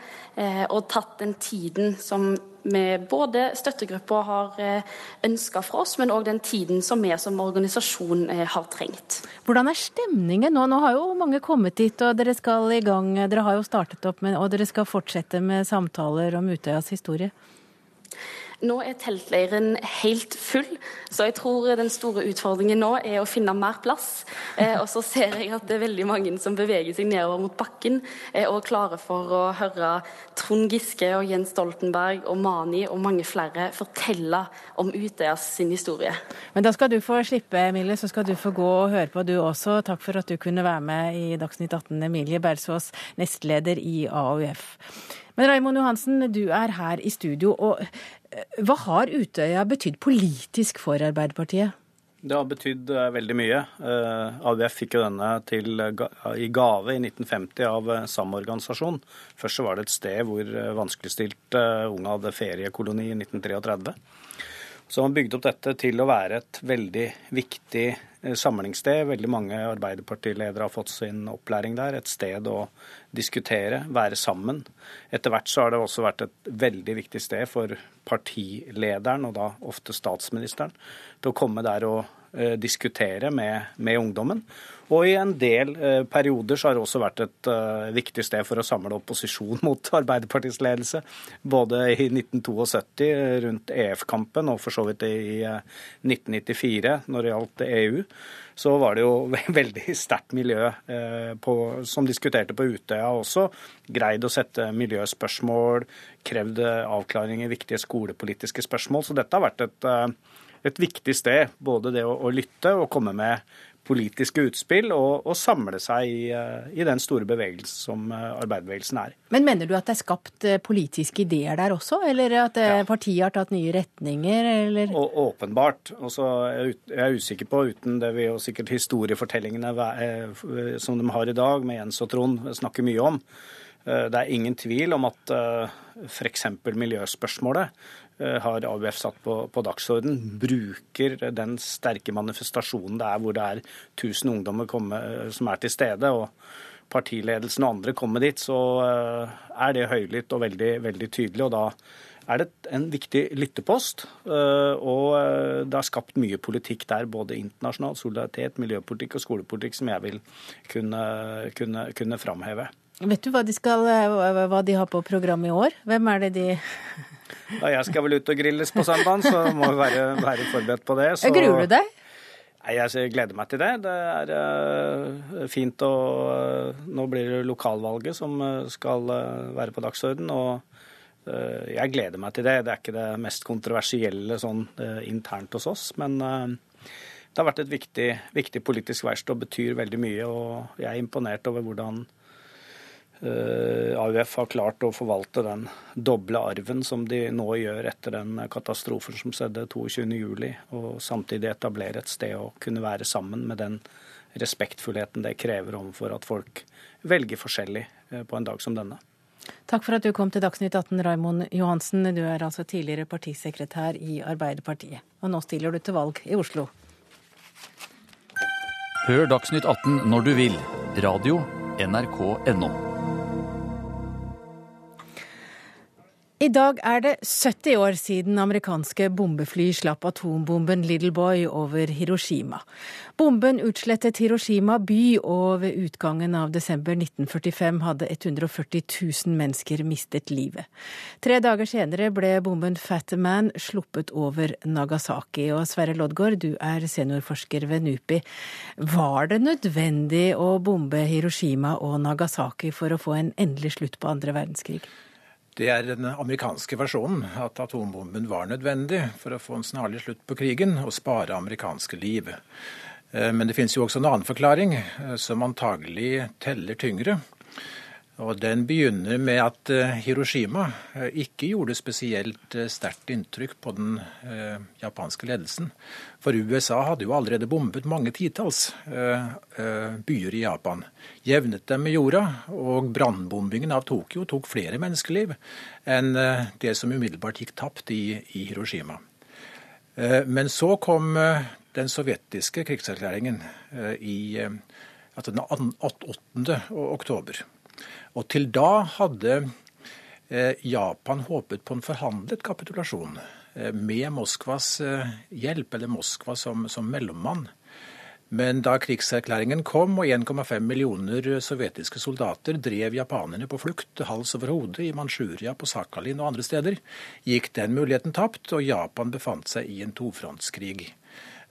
K: og tatt den tiden som vi både støttegrupper har eh, ønska fra oss, men òg den tiden som vi som organisasjon eh, har trengt.
A: Hvordan er stemningen nå? Nå har jo mange kommet dit, og dere skal i gang. Dere har jo startet opp med, og dere skal fortsette med samtaler om Utøyas historie.
K: Nå er teltleiren helt full, så jeg tror den store utfordringen nå er å finne mer plass. Eh, og så ser jeg at det er veldig mange som beveger seg nedover mot bakken eh, og er klare for å høre Trond Giske og Jens Stoltenberg og Mani og mange flere fortelle om Utøya sin historie.
A: Men da skal du få slippe, Emilie, så skal du få gå og høre på du også. Takk for at du kunne være med i Dagsnytt 18, Emilie Bersås, nestleder i AUF. Men Raimond Johansen, du er her i studio. og Hva har Utøya betydd politisk for Arbeiderpartiet?
J: Det har betydd uh, veldig mye. Uh, AUF fikk jo denne til, uh, i gave i 1950 av samme organisasjon. Først så var det et sted hvor vanskeligstilte unge hadde feriekoloni i 1933. Så man bygde opp dette til å være et veldig viktig samlingssted. Veldig mange Arbeiderpartiledere har fått sin opplæring der. Et sted å diskutere, være sammen. Etter hvert så har det også vært et veldig viktig sted for partilederen, og da ofte statsministeren, til å komme der og eh, diskutere med, med ungdommen. Og i en del eh, perioder så har det også vært et uh, viktig sted for å samle opposisjon mot Arbeiderpartiets ledelse. Både i 1972 rundt EF-kampen og for så vidt i uh, 1994 når det gjaldt EU. Så var det jo veldig sterkt miljø på, som diskuterte på Utøya også. Greid å sette miljøspørsmål, krevd avklaring i viktige skolepolitiske spørsmål. Så dette har vært et, et viktig sted. Både det å, å lytte og komme med politiske utspill og, og samle seg i, eh, i, den store bevegelsen som eh, arbeiderbevegelsen er.
A: Men mener du at det er skapt eh, politiske ideer der også, eller at ja. partiet har tatt nye retninger, eller?
J: Og, åpenbart. Også, jeg er usikker på, uten det vil jo sikkert historiefortellingene som de har i dag, med Jens og Trond, snakker mye om. Det er ingen tvil om at f.eks. miljøspørsmålet har AUF satt på, på dagsorden, bruker den sterke manifestasjonen det er hvor det er 1000 ungdommer komme, eh, som er til stede, og partiledelsen og andre kommer dit, så eh, er det høylytt og veldig, veldig tydelig. og da er det en viktig lyttepost. Og det har skapt mye politikk der, både internasjonal solidaritet, miljøpolitikk og skolepolitikk, som jeg vil kunne, kunne, kunne framheve.
A: Vet du hva de, skal, hva de har på programmet i år? Hvem er det de
J: da jeg skal vel ut og grilles på søndag, så må vi være, være forberedt på det. Så...
A: Gruer du deg?
J: Nei, Jeg gleder meg til det. Det er uh, fint å uh, Nå blir det lokalvalget som uh, skal være på dagsorden. Og jeg gleder meg til det. Det er ikke det mest kontroversielle sånn internt hos oss. Men det har vært et viktig, viktig politisk verksted og betyr veldig mye. Og jeg er imponert over hvordan Eh, AUF har klart å forvalte den doble arven som de nå gjør etter den katastrofen som skjedde 22.07, og samtidig etablere et sted å kunne være sammen med den respektfullheten det krever overfor at folk velger forskjellig eh, på en dag som denne.
A: Takk for at du kom til Dagsnytt 18, Raimond Johansen. Du er altså tidligere partisekretær i Arbeiderpartiet. Og nå stiller du til valg i Oslo.
E: Hør Dagsnytt 18 når du vil. Radio NRK.no.
A: I dag er det 70 år siden amerikanske bombefly slapp atombomben Little Boy over Hiroshima. Bomben utslettet Hiroshima by, og ved utgangen av desember 1945 hadde 140 000 mennesker mistet livet. Tre dager senere ble bomben Fat Man sluppet over Nagasaki. Og Sverre Loddgaard, du er seniorforsker ved NUPI. Var det nødvendig å bombe Hiroshima og Nagasaki for å få en endelig slutt på andre verdenskrig?
L: Det er den amerikanske versjonen, at atombomben var nødvendig for å få en snarlig slutt på krigen og spare amerikanske liv. Eh, men det finnes jo også en annen forklaring, eh, som antagelig teller tyngre. Og Den begynner med at eh, Hiroshima eh, ikke gjorde spesielt eh, sterkt inntrykk på den japanske ledelsen. For USA hadde jo allerede bombet mange titalls byer i Japan. Jevnet dem med jorda, og brannbombingen av Tokyo tok flere menneskeliv enn det som umiddelbart gikk tapt i, i Hiroshima. men så kom den sovjetiske krigserklæringen i altså den 8. oktober. Og til da hadde eh, Japan håpet på en forhandlet kapitulasjon eh, med Moskvas eh, hjelp, eller Moskva som, som mellommann. Men da krigserklæringen kom og 1,5 millioner sovjetiske soldater drev japanerne på flukt hals over hode i Manchuria, på Sakhalin og andre steder, gikk den muligheten tapt, og Japan befant seg i en tofrontskrig.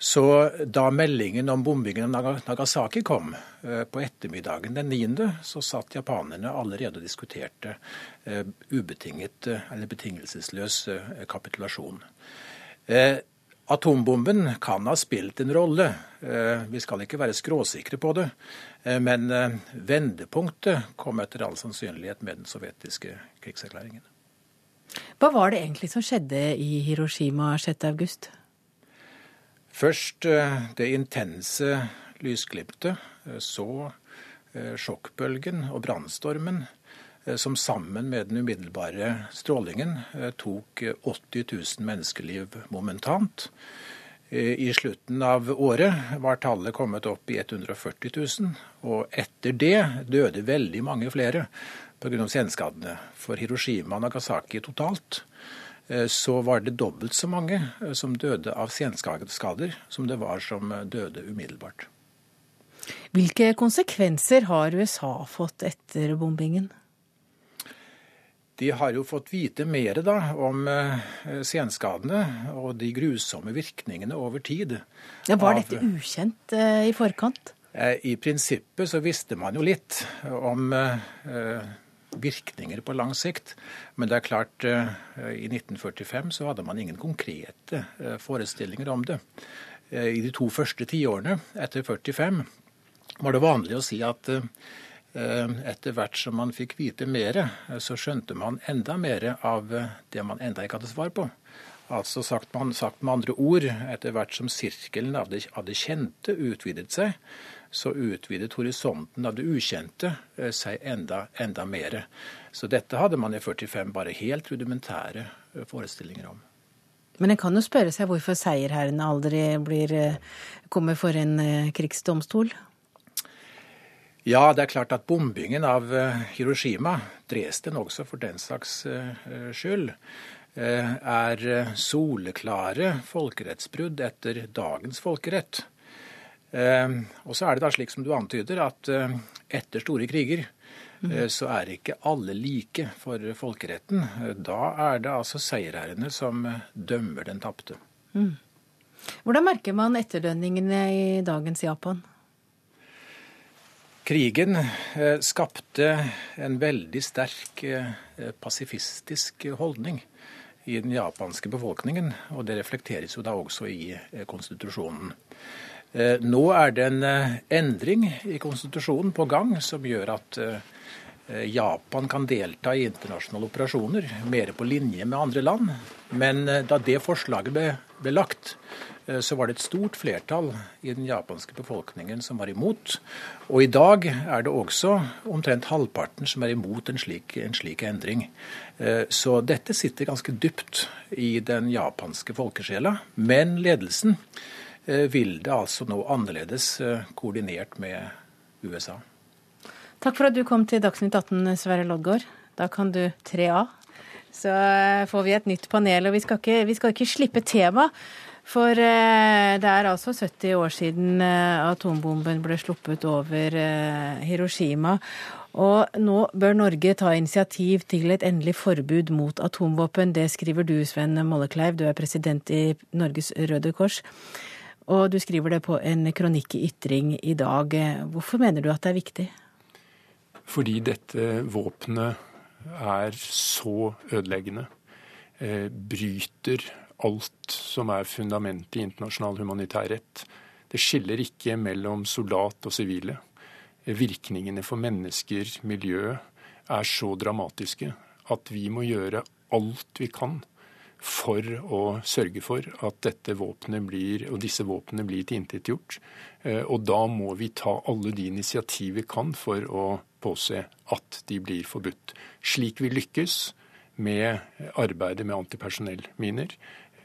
L: Så da meldingen om bombingen av Nagasaki kom eh, på ettermiddagen den 9., så satt japanerne allerede og diskuterte eh, ubetinget eh, eller betingelsesløs kapitulasjon. Atombomben kan ha spilt en rolle, vi skal ikke være skråsikre på det. Men vendepunktet kom etter all sannsynlighet med den sovjetiske krigserklæringen.
A: Hva var det egentlig som skjedde i Hiroshima 6.8?
L: Først eh, det intense lysglimtet, eh, så eh, sjokkbølgen og brannstormen, som sammen med den umiddelbare strålingen tok 80 000 menneskeliv momentant. I slutten av året var tallet kommet opp i 140 000, og etter det døde veldig mange flere pga. senskadene. For Hiroshima og Nagasaki totalt så var det dobbelt så mange som døde av senskader som det var som døde umiddelbart.
A: Hvilke konsekvenser har USA fått etter bombingen?
L: De har jo fått vite mer da, om eh, senskadene og de grusomme virkningene over tid.
A: Ja, var dette ukjent eh, i forkant?
L: Eh, I prinsippet så visste man jo litt om eh, virkninger på lang sikt. Men det er klart, eh, i 1945 så hadde man ingen konkrete eh, forestillinger om det. I de to første tiårene etter 45 var det vanlig å si at Eh, etter hvert som man fikk vite mer, eh, så skjønte man enda mer av eh, det man enda ikke hadde svar på. Altså sagt, man, sagt med andre ord, etter hvert som sirkelen av det, av det, kjente utvidet seg, så utvidet horisonten av det ukjente seg enda, enda mer. Så dette hadde man i 45 bare helt rudimentære forestillinger om.
A: Men en kan jo spørre seg hvorfor seierherrene aldri blir, kommer for en krigsdomstol?
L: Ja, det er klart at bombingen av eh, Hiroshima, Dresden også for den saks eh, skyld, eh, er soleklare folkerettsbrudd etter dagens folkerett. Og så er det da slik som du antyder, at etter store kriger mm. så er ikke alle like for folkeretten. Da er det altså seierherrene som dømmer den tapte. Mm.
A: Hvordan merker man etterdønningene i dagens Japan?
L: Krigen eh, skapte en veldig sterk eh, pasifistisk holdning i den japanske befolkningen, og det reflekteres jo da også i eh, konstitusjonen. Nå er det en endring i konstitusjonen på gang som gjør at Japan kan delta i internasjonale operasjoner, mer på linje med andre land. Men da det forslaget ble, ble lagt, Eh, så var det et stort flertall i den japanske befolkningen som var imot. Og i dag er det også omtrent halvparten som er imot en slik, en slik endring. Eh, så dette sitter ganske dypt i den japanske folkesjela. Men ledelsen eh, vil det altså nå annerledes koordinert med USA.
A: Takk for at du kom til Dagsnytt 18, Sverre Loddgaard. Da kan du 3A. Så får vi et nytt panel, og vi skal ikke, vi skal ikke slippe temaet. For eh, det er altså 70 år siden eh, atombomben ble sluppet over eh, Hiroshima. Og nå bør Norge ta initiativ til et endelig forbud mot atomvåpen. Det skriver du, Sven Mollekleiv. Du er president i Norges Røde Kors. Og du skriver det på en kronikk i Ytring i dag. Hvorfor mener du at det er viktig?
M: Fordi dette våpenet er så ødeleggende. Bryter alt som er fundamentet i internasjonal humanitær rett. Det skiller ikke mellom soldat og sivile. Virkningene for mennesker, miljø, er så dramatiske at vi må gjøre alt vi kan for å sørge for at blir, disse våpnene blir tilintetgjort. Eh, og da må vi ta alle de initiativ vi kan for å påse at de blir forbudt. Slik vi lykkes med arbeidet med antipersonellminer,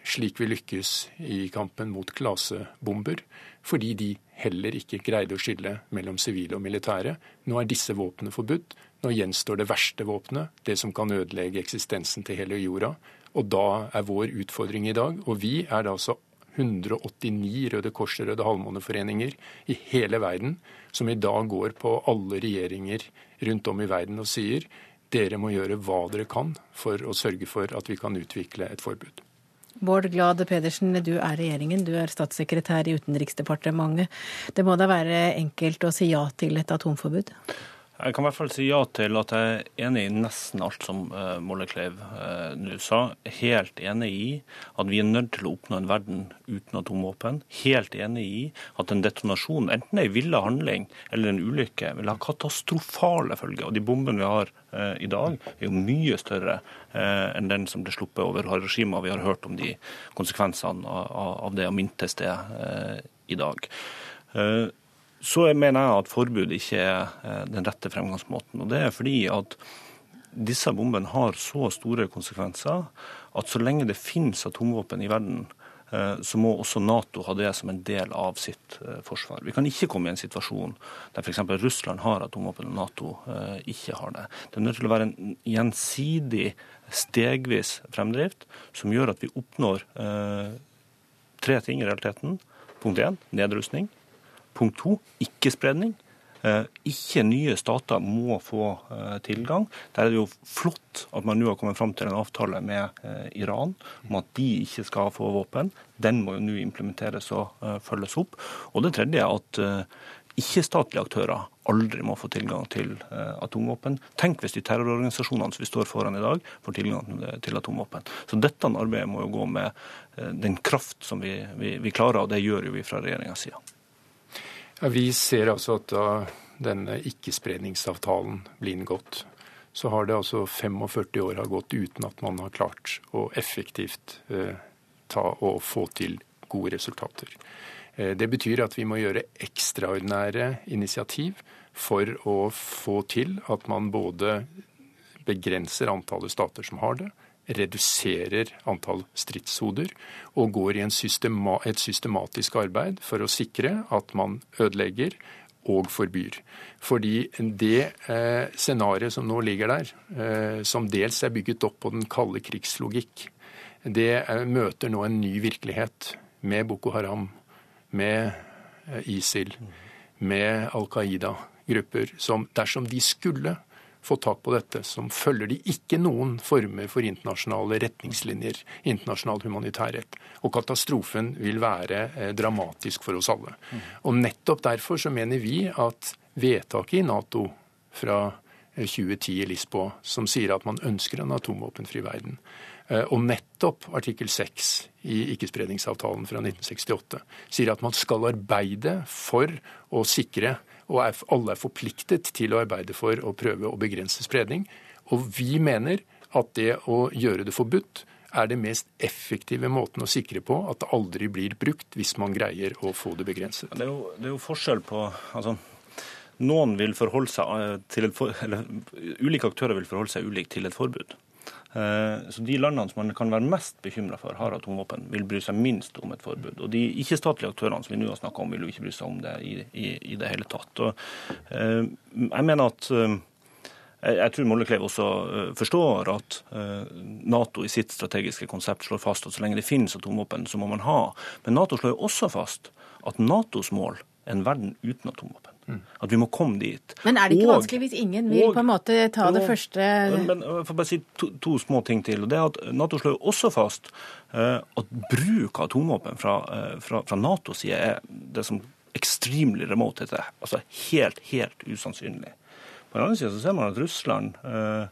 M: slik vi lykkes i kampen mot klasebomber, fordi de heller ikke greide å skille mellom sivile og militære. Nå er disse våpnene forbudt. Nå gjenstår det verste våpenet, det som kan ødelegge eksistensen til hele jorda. Og da er vår utfordring i dag, og vi er da altså 189 Røde Kors og Røde Halvmåneforeninger i hele verden, som i dag går på alle regjeringer rundt om i verden og sier dere må gjøre hva dere kan for å sørge for at vi kan utvikle et forbud.
A: Bård Glad Pedersen, du er regjeringen, du er statssekretær i Utenriksdepartementet. Det må da være enkelt å si ja til et atomforbud?
N: Jeg kan i hvert fall si ja til at jeg er enig i nesten alt som uh, Mollekleiv uh, nå sa. Helt enig i at vi er nødt til å oppnå en verden uten atomvåpen. Helt enig i at en detonasjon, enten en ville handling eller en ulykke, vil ha katastrofale følger. Og de bombene vi har uh, i dag, er jo mye større enn den som ble sluppet over Hiroshima. Vi har hørt om de konsekvensene av, det og mintes det i dag. Så mener jeg at forbud ikke er eh, den rette fremgangsmåten. Og det er fordi at disse bombene har så store konsekvenser at så lenge det finnes atomvåpen i verden, eh, så må også Nato ha det som en del av sitt eh, forsvar. Vi kan ikke komme i en situasjon der f.eks. Russland har atomvåpen og Nato ikke har det. Det er nødt til å være en gjensidig, stegvis fremdrift som gjør at vi oppnår tre ting i realiteten. Punkt én nedrustning. Punkt to ikke-spredning. Eh, ikke nye stater må få eh, tilgang. Der er det jo flott at man nå har kommet fram til en avtale med eh, Iran om at de ikke skal få våpen. Den må jo nå implementeres og følges opp. Og det tredje er at ikke-statlige aktører aldri må få tilgang til atomvåpen. Tenk hvis de terrororganisasjonene som vi står foran i dag, får tilgang til atomvåpen. Så dette arbeidet må jo gå med den kraft som vi, vi, vi klarer, og det gjør jo vi fra regjeringas side.
M: Ja, vi ser altså at da denne ikkespredningsavtalen blir inngått, så har det altså 45 år har gått uten at man har klart å effektivt eh, ta og få til gode resultater. Eh, det betyr at vi må gjøre ekstraordinære initiativ for å få til at man både begrenser antallet stater som har det, reduserer antall stridshoder og går i systema et systematisk arbeid for å sikre at man ødelegger og forbyr. Fordi det eh, scenarioet som nå ligger der, eh, som dels er bygget opp på den kalde krigslogikk, det eh, møter nå en ny virkelighet med Boko Haram, med eh, ISIL, med Al Qaida-grupper, som dersom de skulle få tak på dette, som følger de ikke noen former for internasjonale retningslinjer, internasjonal humanitærrett. Og katastrofen vil være eh, dramatisk for oss alle. Og nettopp derfor så mener vi at vedtaket i Nato fra 2010 eh, i Lisboa, som sier at man ønsker en atomvåpenfri verden, eh, og nettopp artikkel 6 i ikkespredningsavtalen fra 1968 sier at man skal arbeide for å sikre og er, alle er forpliktet til å arbeide for å prøve å begrense spredning. Og vi mener at det å gjøre det forbudt er det mest effektive måten å sikre på at det aldri blir brukt, hvis man greier å få det begrenset.
N: Det er jo, det er jo forskjell på altså, Noen vil forholde seg eh, til et for, eller Ulike aktører vil forholde seg ulikt til et forbud. Eh, så De landene som man kan være mest bekymra for har atomvåpen, vil bry seg minst om et forbud. Og De ikke-statlige aktørene som vi nå har snakka om, vil jo ikke bry seg om det i, i, i det hele tatt. Og, eh, jeg mener at eh, jeg tror Mollekleiv også forstår at Nato i sitt strategiske konsept slår fast at så lenge det finnes atomvåpen, så må man ha. Men Nato slår jo også fast at Natos mål er en verden uten atomvåpen. At vi må komme dit.
A: Men er det ikke og, vanskelig hvis ingen vil og, på en måte ta og, det første
N: Men Jeg får bare si to, to, små ting til. og det er at Nato slår jo også fast uh, at bruk av atomvåpen fra, uh, fra, fra Natos side er det som extremely remote heter. Altså helt, helt usannsynlig. På den andre siden så ser man at Russland uh,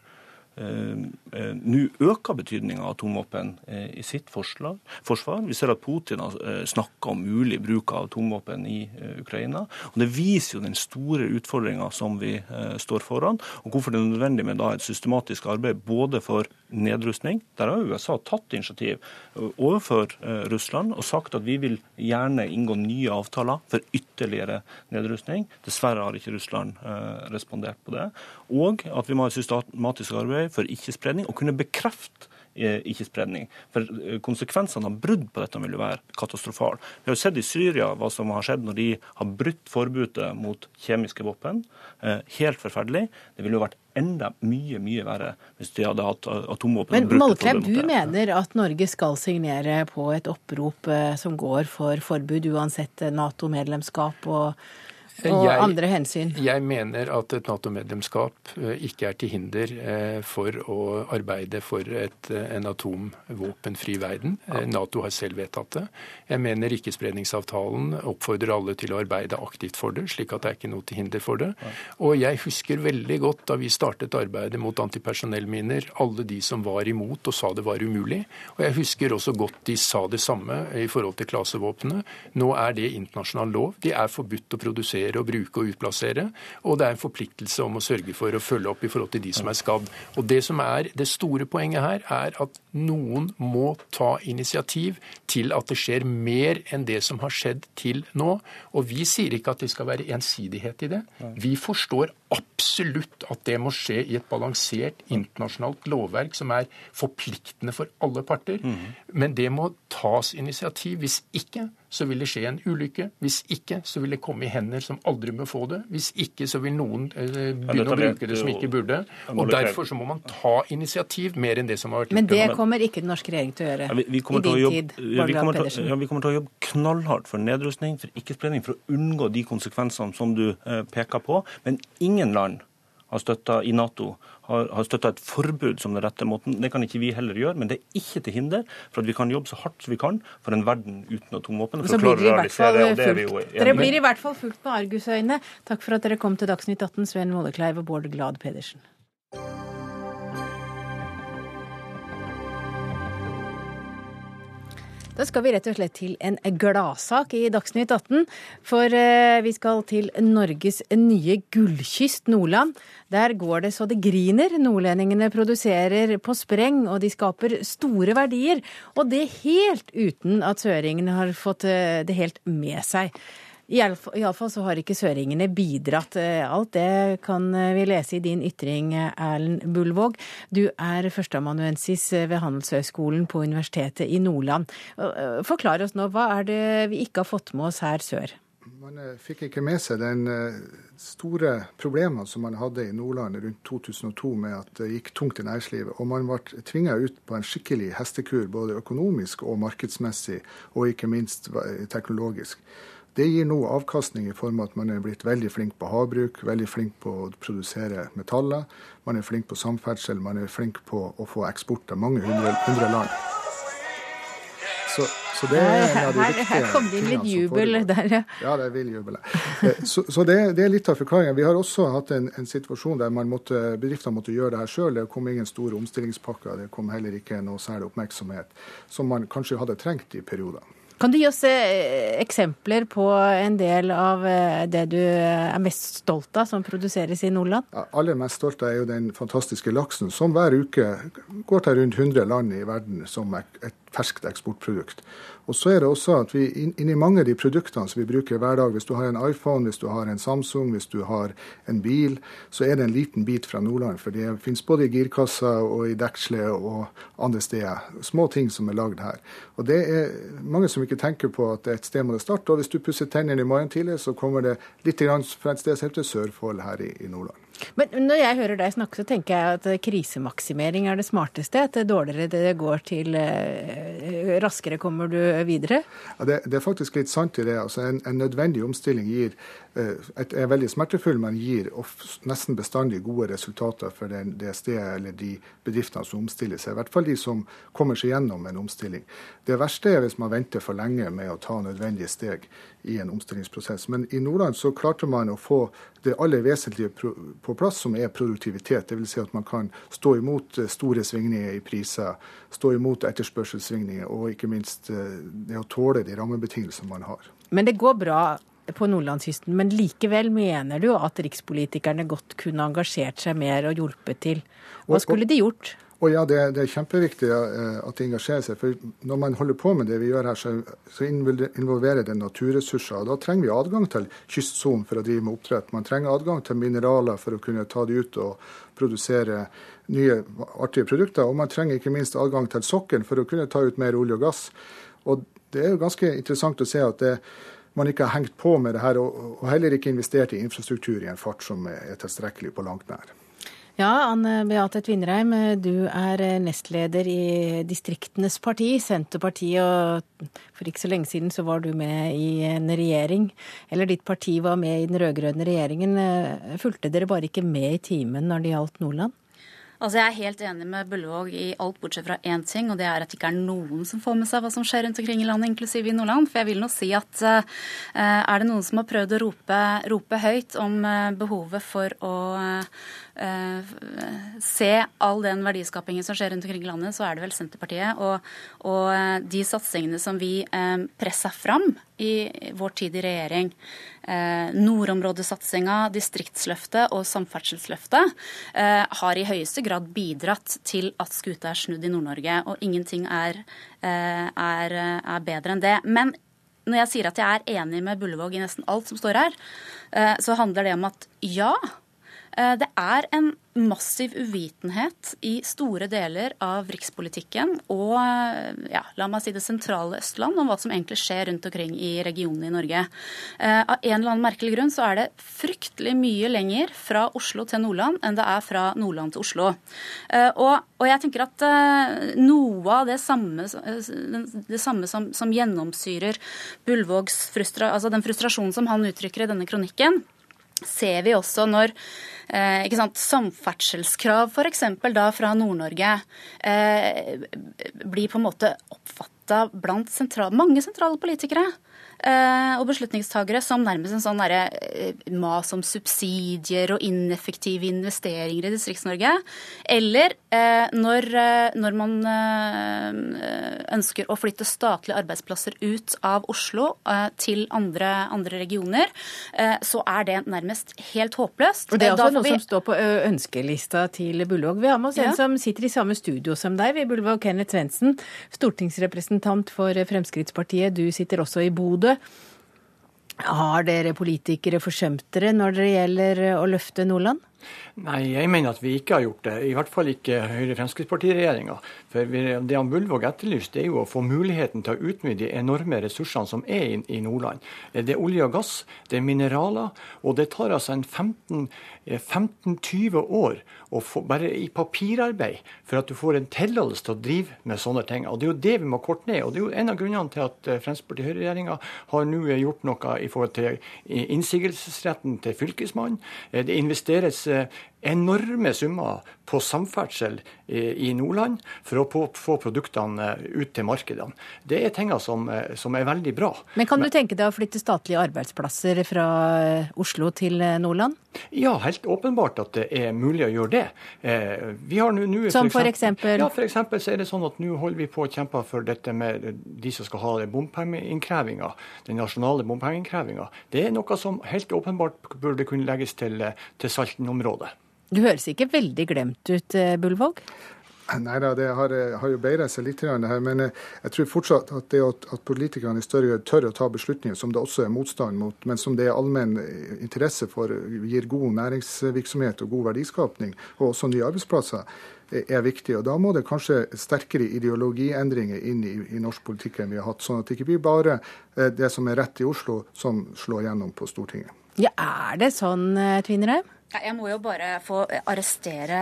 N: nå øker betydninga av atomvåpen eh, i sitt forsvar. Vi ser at Putin har snakka om mulig bruk av atomvåpen i Ukraina. og Det viser jo den store utfordringa som vi står foran, og hvorfor det er nødvendig med et systematisk arbeid både for nedrustning. Der har USA tatt initiativ overfor Russland og sagt at vi vil gjerne inngå nye avtaler for ytterligere nedrustning. Dessverre har ikke Russland respondert på det. Og at vi må ha et systematisk arbeid for ikke-spredning, og kunne bekrefte eh, ikke-spredning. For eh, Konsekvensene av brudd på dette vil jo være katastrofale. Vi har jo sett i Syria hva som har skjedd når de har brutt forbudet mot kjemiske våpen. Eh, helt forferdelig. Det ville jo vært enda mye mye verre hvis de hadde hatt atomvåpen.
A: Men Mollklepp, du mener at Norge skal signere på et opprop som går for forbud, uansett Nato-medlemskap og og jeg, andre hensyn?
M: Jeg mener at et Nato-medlemskap eh, ikke er til hinder eh, for å arbeide for et, eh, en atomvåpenfri verden. Nato har selv vedtatt det. Jeg mener ikkespredningsavtalen oppfordrer alle til å arbeide aktivt for det, slik at det er ikke noe til hinder for det. Og jeg husker veldig godt da vi startet arbeidet mot antipersonellminer, alle de som var imot og sa det var umulig. Og jeg husker også godt de sa det samme i forhold til klasevåpnene. Nå er det internasjonal lov. De er forbudt å produsere registrere og bruke og utplassere. Og det er en forpliktelse om å sørge for å følge opp i forhold til de som er skadd. Og Det som er det store poenget her, er at noen må ta initiativ til at det skjer mer enn det som har skjedd til nå. Og vi sier ikke at det skal være ensidighet i det. Vi forstår absolutt at det må skje i et balansert internasjonalt lovverk som er forpliktende for alle parter. Men det må tas initiativ. Hvis ikke så vil det skje en ulykke. Hvis ikke så vil det komme i hender som aldri må få det. Hvis ikke så vil noen eh, begynne å bruke det som ikke burde. Og Derfor så må man ta initiativ mer enn det som har vært gjort.
A: Men det kommer ikke den norske regjering til å gjøre
N: Ja, vi, vi,
A: i din
N: jobbe,
A: tid,
N: ja, vi,
A: Bård Glad
N: kommer til,
A: Pedersen.
N: ja, vi kommer til å jobbe knallhardt for nedrustning, for ikke-spredning, for å unngå de konsekvensene som du eh, peker på. Men ingen land har støtta i Nato har, har støtta et forbud som den rette måten. Det kan ikke vi heller gjøre, men det er ikke til hinder for at vi kan jobbe så hardt som vi kan for en verden uten atomvåpen.
A: Så blir dere i hvert fall fulgt. Dere blir i hvert fall fulgt med argusøyne. Takk for at dere kom til Dagsnytt 18, Sven Mollekleiv og Bård Glad Pedersen. Da skal vi rett og slett til en gladsak i Dagsnytt 18. For eh, vi skal til Norges nye gullkyst, Nordland. Der går det så det griner. Nordlendingene produserer på spreng, og de skaper store verdier. Og det helt uten at søringene har fått eh, det helt med seg. Iallfall så har ikke søringene bidratt. Eh, Alt det kan eh, vi lese i din ytring, eh, Erlend Bullvåg. Du er førsteamanuensis ved Handelshøyskolen på Universitetet i Nordland. Forklar oss nå, hva er det vi ikke har fått med oss her sør?
O: Man fikk ikke med seg den store problemene som man hadde i Nordland rundt 2002 med at det gikk tungt i næringslivet. Og man ble tvinga ut på en skikkelig hestekur, både økonomisk og markedsmessig, og ikke minst teknologisk. Det gir nå avkastning i form av at man er blitt veldig flink på havbruk, veldig flink på å produsere metaller, man er flink på samferdsel, man er flink på å få eksport av mange hundre, hundre land. Så, så det er en av de
A: Her, her kom det inn litt jubel der, ja.
O: Ja, det vill jubel. Eh, Så, så det, det er litt av forklaringen. Vi har også hatt en, en situasjon der man måtte, bedriftene måtte gjøre det her sjøl. Det kom ingen store omstillingspakker. Det kom heller ikke noe særlig oppmerksomhet som man kanskje hadde trengt i perioder.
A: Kan du gi oss eh, eksempler på en del av eh, det du er mest stolt av som produseres i Nordland?
O: Aller mest stolt av er jo den fantastiske laksen, som hver uke går til rundt 100 land i verden som et ferskt eksportprodukt. Og så er det også at vi inni mange av de produktene som vi bruker hver dag, hvis du har en iPhone, hvis du har en Samsung, hvis du har en bil, så er det en liten bit fra Nordland. For det finnes både i girkassa og i dekselet og andre steder. Små ting som er lagd her. Og det er mange som ikke tenker på at et sted må det starte. Og hvis du pusser tennene i morgen tidlig, så kommer det litt fra et sted som heter Sørfold her i, i Nordland.
A: Men når jeg hører deg snakke, så tenker jeg at krisemaksimering er det smarteste. At det dårligere det går til, eh, raskere kommer du videre.
O: Ja, det, det er faktisk litt sant i det. Altså, en, en nødvendig omstilling gir, er veldig smertefull, men gir nesten bestandig gode resultater for det stedet eller de bedriftene som omstiller seg. I hvert fall de som kommer seg gjennom en omstilling. Det verste er hvis man venter for lenge med å ta nødvendige steg i en omstillingsprosess. Men i Nordland så klarte man å få det aller vesentlige på plass, som er produktivitet. Dvs. Si at man kan stå imot eh, store svingninger i priser, stå imot etterspørselssvingninger, og ikke minst eh, det å tåle de rammebetingelsene man har.
A: Men det går bra på nordlandskysten. Men likevel mener du at rikspolitikerne godt kunne engasjert seg mer og hjulpet til. Hva skulle de gjort?
O: Og ja, det, det er kjempeviktig eh, at de engasjerer seg. For når man holder på med det vi gjør her, så, så involverer det naturressurser. Og da trenger vi adgang til kystsonen for å drive med oppdrett. Man trenger adgang til mineraler for å kunne ta de ut og produsere nye artige produkter. Og man trenger ikke minst adgang til sokkelen for å kunne ta ut mer olje og gass. Og det er jo ganske interessant å se at det, man ikke har hengt på med det her, og, heller ikke investert i infrastruktur i en fart som er tilstrekkelig på langt nær.
A: Ja, Anne Beate Tvinnereim, du er nestleder i Distriktenes parti, Senterpartiet. Og for ikke så lenge siden så var du med i en regjering. Eller ditt parti var med i den rød-grønne regjeringen. Fulgte dere bare ikke med i timen når det gjaldt Nordland?
P: Altså Jeg er helt enig med Bullevåg i alt bortsett fra én ting, og det er at det ikke er noen som får med seg hva som skjer rundt omkring i landet, inklusiv i Nordland. For jeg vil nå si at uh, er det noen som har prøvd å rope, rope høyt om uh, behovet for å uh, se all den verdiskapingen som skjer rundt omkring i landet, så er det vel Senterpartiet. Og, og de satsingene som vi pressa fram i vår tid i regjering, eh, nordområdesatsinga, distriktsløftet og samferdselsløftet, eh, har i høyeste grad bidratt til at skuta er snudd i Nord-Norge. Og ingenting er, eh, er, er bedre enn det. Men når jeg sier at jeg er enig med Bullevåg i nesten alt som står her, eh, så handler det om at ja, Det er en massiv uvitenhet i store deler av rikspolitikken og ja, la meg si det sentrale Østland om hva som egentlig skjer rundt omkring i regionene i Norge. Av en eller annen merkelig grunn så er det fryktelig mye lenger fra Oslo til Nordland enn det er fra Nordland til Oslo. Og, og jeg tenker at noe av det samme, det samme som, som gjennomsyrer Bullvågs frustra, altså den frustrasjonen som han uttrykker i denne kronikken, ser vi også når eh, ikke sant, samferdselskrav f.eks. da fra Nord-Norge eh, blir på en måte oppfatta blant sentral, mange sentrale politikere og beslutningstagere som nærmest en sånn derre eh, mas om subsidier og ineffektive investeringer i Distrikts-Norge. Eller eh, når, eh, når, man ønsker å flytte statlige arbeidsplasser ut av Oslo til andre, andre regioner, så er det nærmest helt håpløst.
A: Og Det er også noe vi... som står på ønskelista til Bullvåg. Vi har med oss ja. en som sitter i samme studio som deg, vi Bullvåg Kenneth Svendsen, stortingsrepresentant for Fremskrittspartiet. Du sitter også i Bodø. Har dere politikere forsømt dere når det gjelder å løfte Nordland?
Q: Nei, jeg mener at vi ikke har gjort det. I hvert fall ikke Høyre-Fremskrittsparti-regjeringa. For Det han Bullvåg etterlyste, er jo å få muligheten til å utnytte de enorme ressursene som er i Nordland. Det er olje og gass, det er mineraler, og det tar altså en 15 15-20 år få, bare i papirarbeid for at du får en tillatelse til å drive med sånne ting. Og Det er jo det vi må korte ned. og Det er jo en av grunnene til at eh, Fremskrittsparti-Høyre-regjeringa har nå gjort noe i forhold til innsigelsesretten til Fylkesmannen. Eh, det investeres eh, enorme summer på samferdsel i Nordland for å få produktene ut til markedene. Det er tinga som, som, er veldig bra.
A: Men Kan du tenke deg å flytte statlige arbeidsplasser fra Oslo til Nordland?
Q: Ja, helt åpenbart at det er mulig å gjøre det. Eh, vi har nu, nu,
A: som for eksempel?
Q: Ja, for eksempel så er det sånn at nå holder vi på å kjempe for dette med de som skal ha bompengeinnkrevinga, den nasjonale bompengeinnkrevinga. Det er noe som helt åpenbart burde kunne legges til, til Salten-området.
A: Du høres ikke veldig glemt ut, eh, Bullvåg?
O: Nei da, det har, har jo bedret seg litt. Det her, men eh, jeg tror fortsatt at det at, at politikerne i større grad tør å ta beslutninger som det også er motstand mot, men som det er allmenn eh, interesse for, gir god næringsvirksomhet og god verdiskapning, og også nye arbeidsplasser, er viktig. Og Da må det kanskje sterkere ideologiendringer inn i, i norsk politikk enn vi har hatt. Sånn at det ikke blir bare det som er rett i Oslo, som slår gjennom på Stortinget.
A: Ja, Er det sånn, Tvinnereim?
P: Jeg må jo bare få arrestere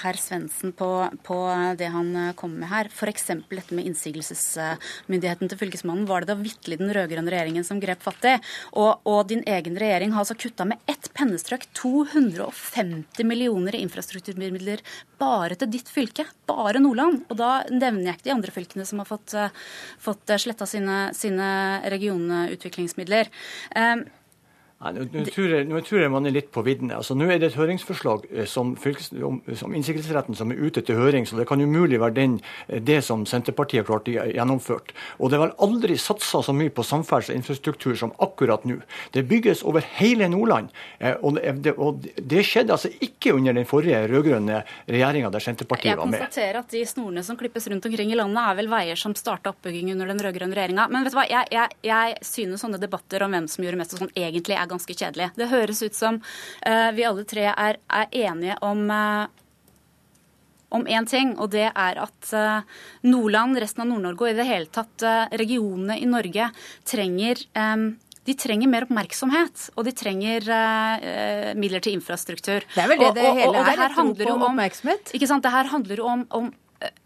P: herr Svendsen på, på, det han kom kommer med her. F.eks. dette med innsigelsesmyndigheten til Fylkesmannen. Var det da vitterlig den rød-grønne regjeringen som grep fatt i? Og, og, din egen regjering har altså kutta med ett pennestrøk 250 millioner i infrastrukturmidler bare til ditt fylke. Bare Nordland. Og da nevner jeg ikke de andre fylkene som har fått, eh, fått sletta sine, sine regionutviklingsmidler. Um,
Q: Nei, nå, tror jeg, man er litt på viddene. Altså, nå er det et høringsforslag eh, som, fylkes, om, som innsigelsesretten som er ute til høring, så det kan umulig være den, eh, det som Senterpartiet har klart gjennomført. Og det er vel aldri satsa så mye på samferdsel og infrastruktur som akkurat nå. Det bygges over hele Nordland. Eh, og det, og det skjedde altså ikke under den forrige rød-grønne regjeringa der Senterpartiet var med.
P: Jeg konstaterer at de snorene som klippes rundt omkring i landet, er vel veier som starta oppbygging under den rød-grønne regjeringa. Men vet du hva, jeg, jeg, jeg synes sånne debatter om hvem som gjorde mest og sånn, egentlig er ganske kjedelig. Det høres ut som uh, vi alle tre er, er enige om uh, om én ting, og det er at uh, Nordland, resten av Nord-Norge og i det hele tatt regionene i Norge trenger um, de trenger mer oppmerksomhet, og de trenger uh, midler til infrastruktur.
A: Det er vel det det hele og, og, og det er, handler om oppmerksomhet?
P: Ikke sant? Det her handler jo om, om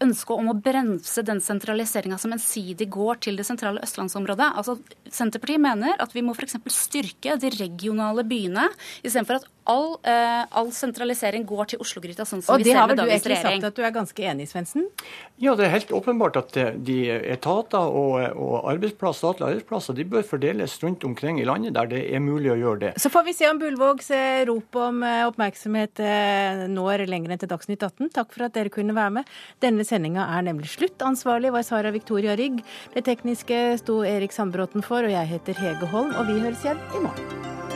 P: ønsket om å bremse den sentraliseringa som ensidig går til det sentrale østlandsområdet. Altså, Senterpartiet mener at vi må f.eks. styrke de regionale byene, istedenfor at all, uh, all, sentralisering går til Oslo-gryta, sånn som
A: og vi ser med dagens regjering. Og det har vel du egentlig sagt at du er ganske enig i, Svendsen?
Q: Ja, det er helt åpenbart at eh, de etater og, og arbeidsplasser, statlige arbeidsplasser de bør fordeles rundt omkring i landet der det er mulig å gjøre det.
A: Så får vi se om Bullvågs rop om oppmerksomhet når lenger enn til Dagsnytt 18. Takk for at dere kunne være med. Denne sendinga er nemlig slutt. Ansvarlig var Sara Victoria Rygg. Det tekniske sto Erik Sandbråten for, og jeg heter Hege Holm, og vi høres igjen i morgen.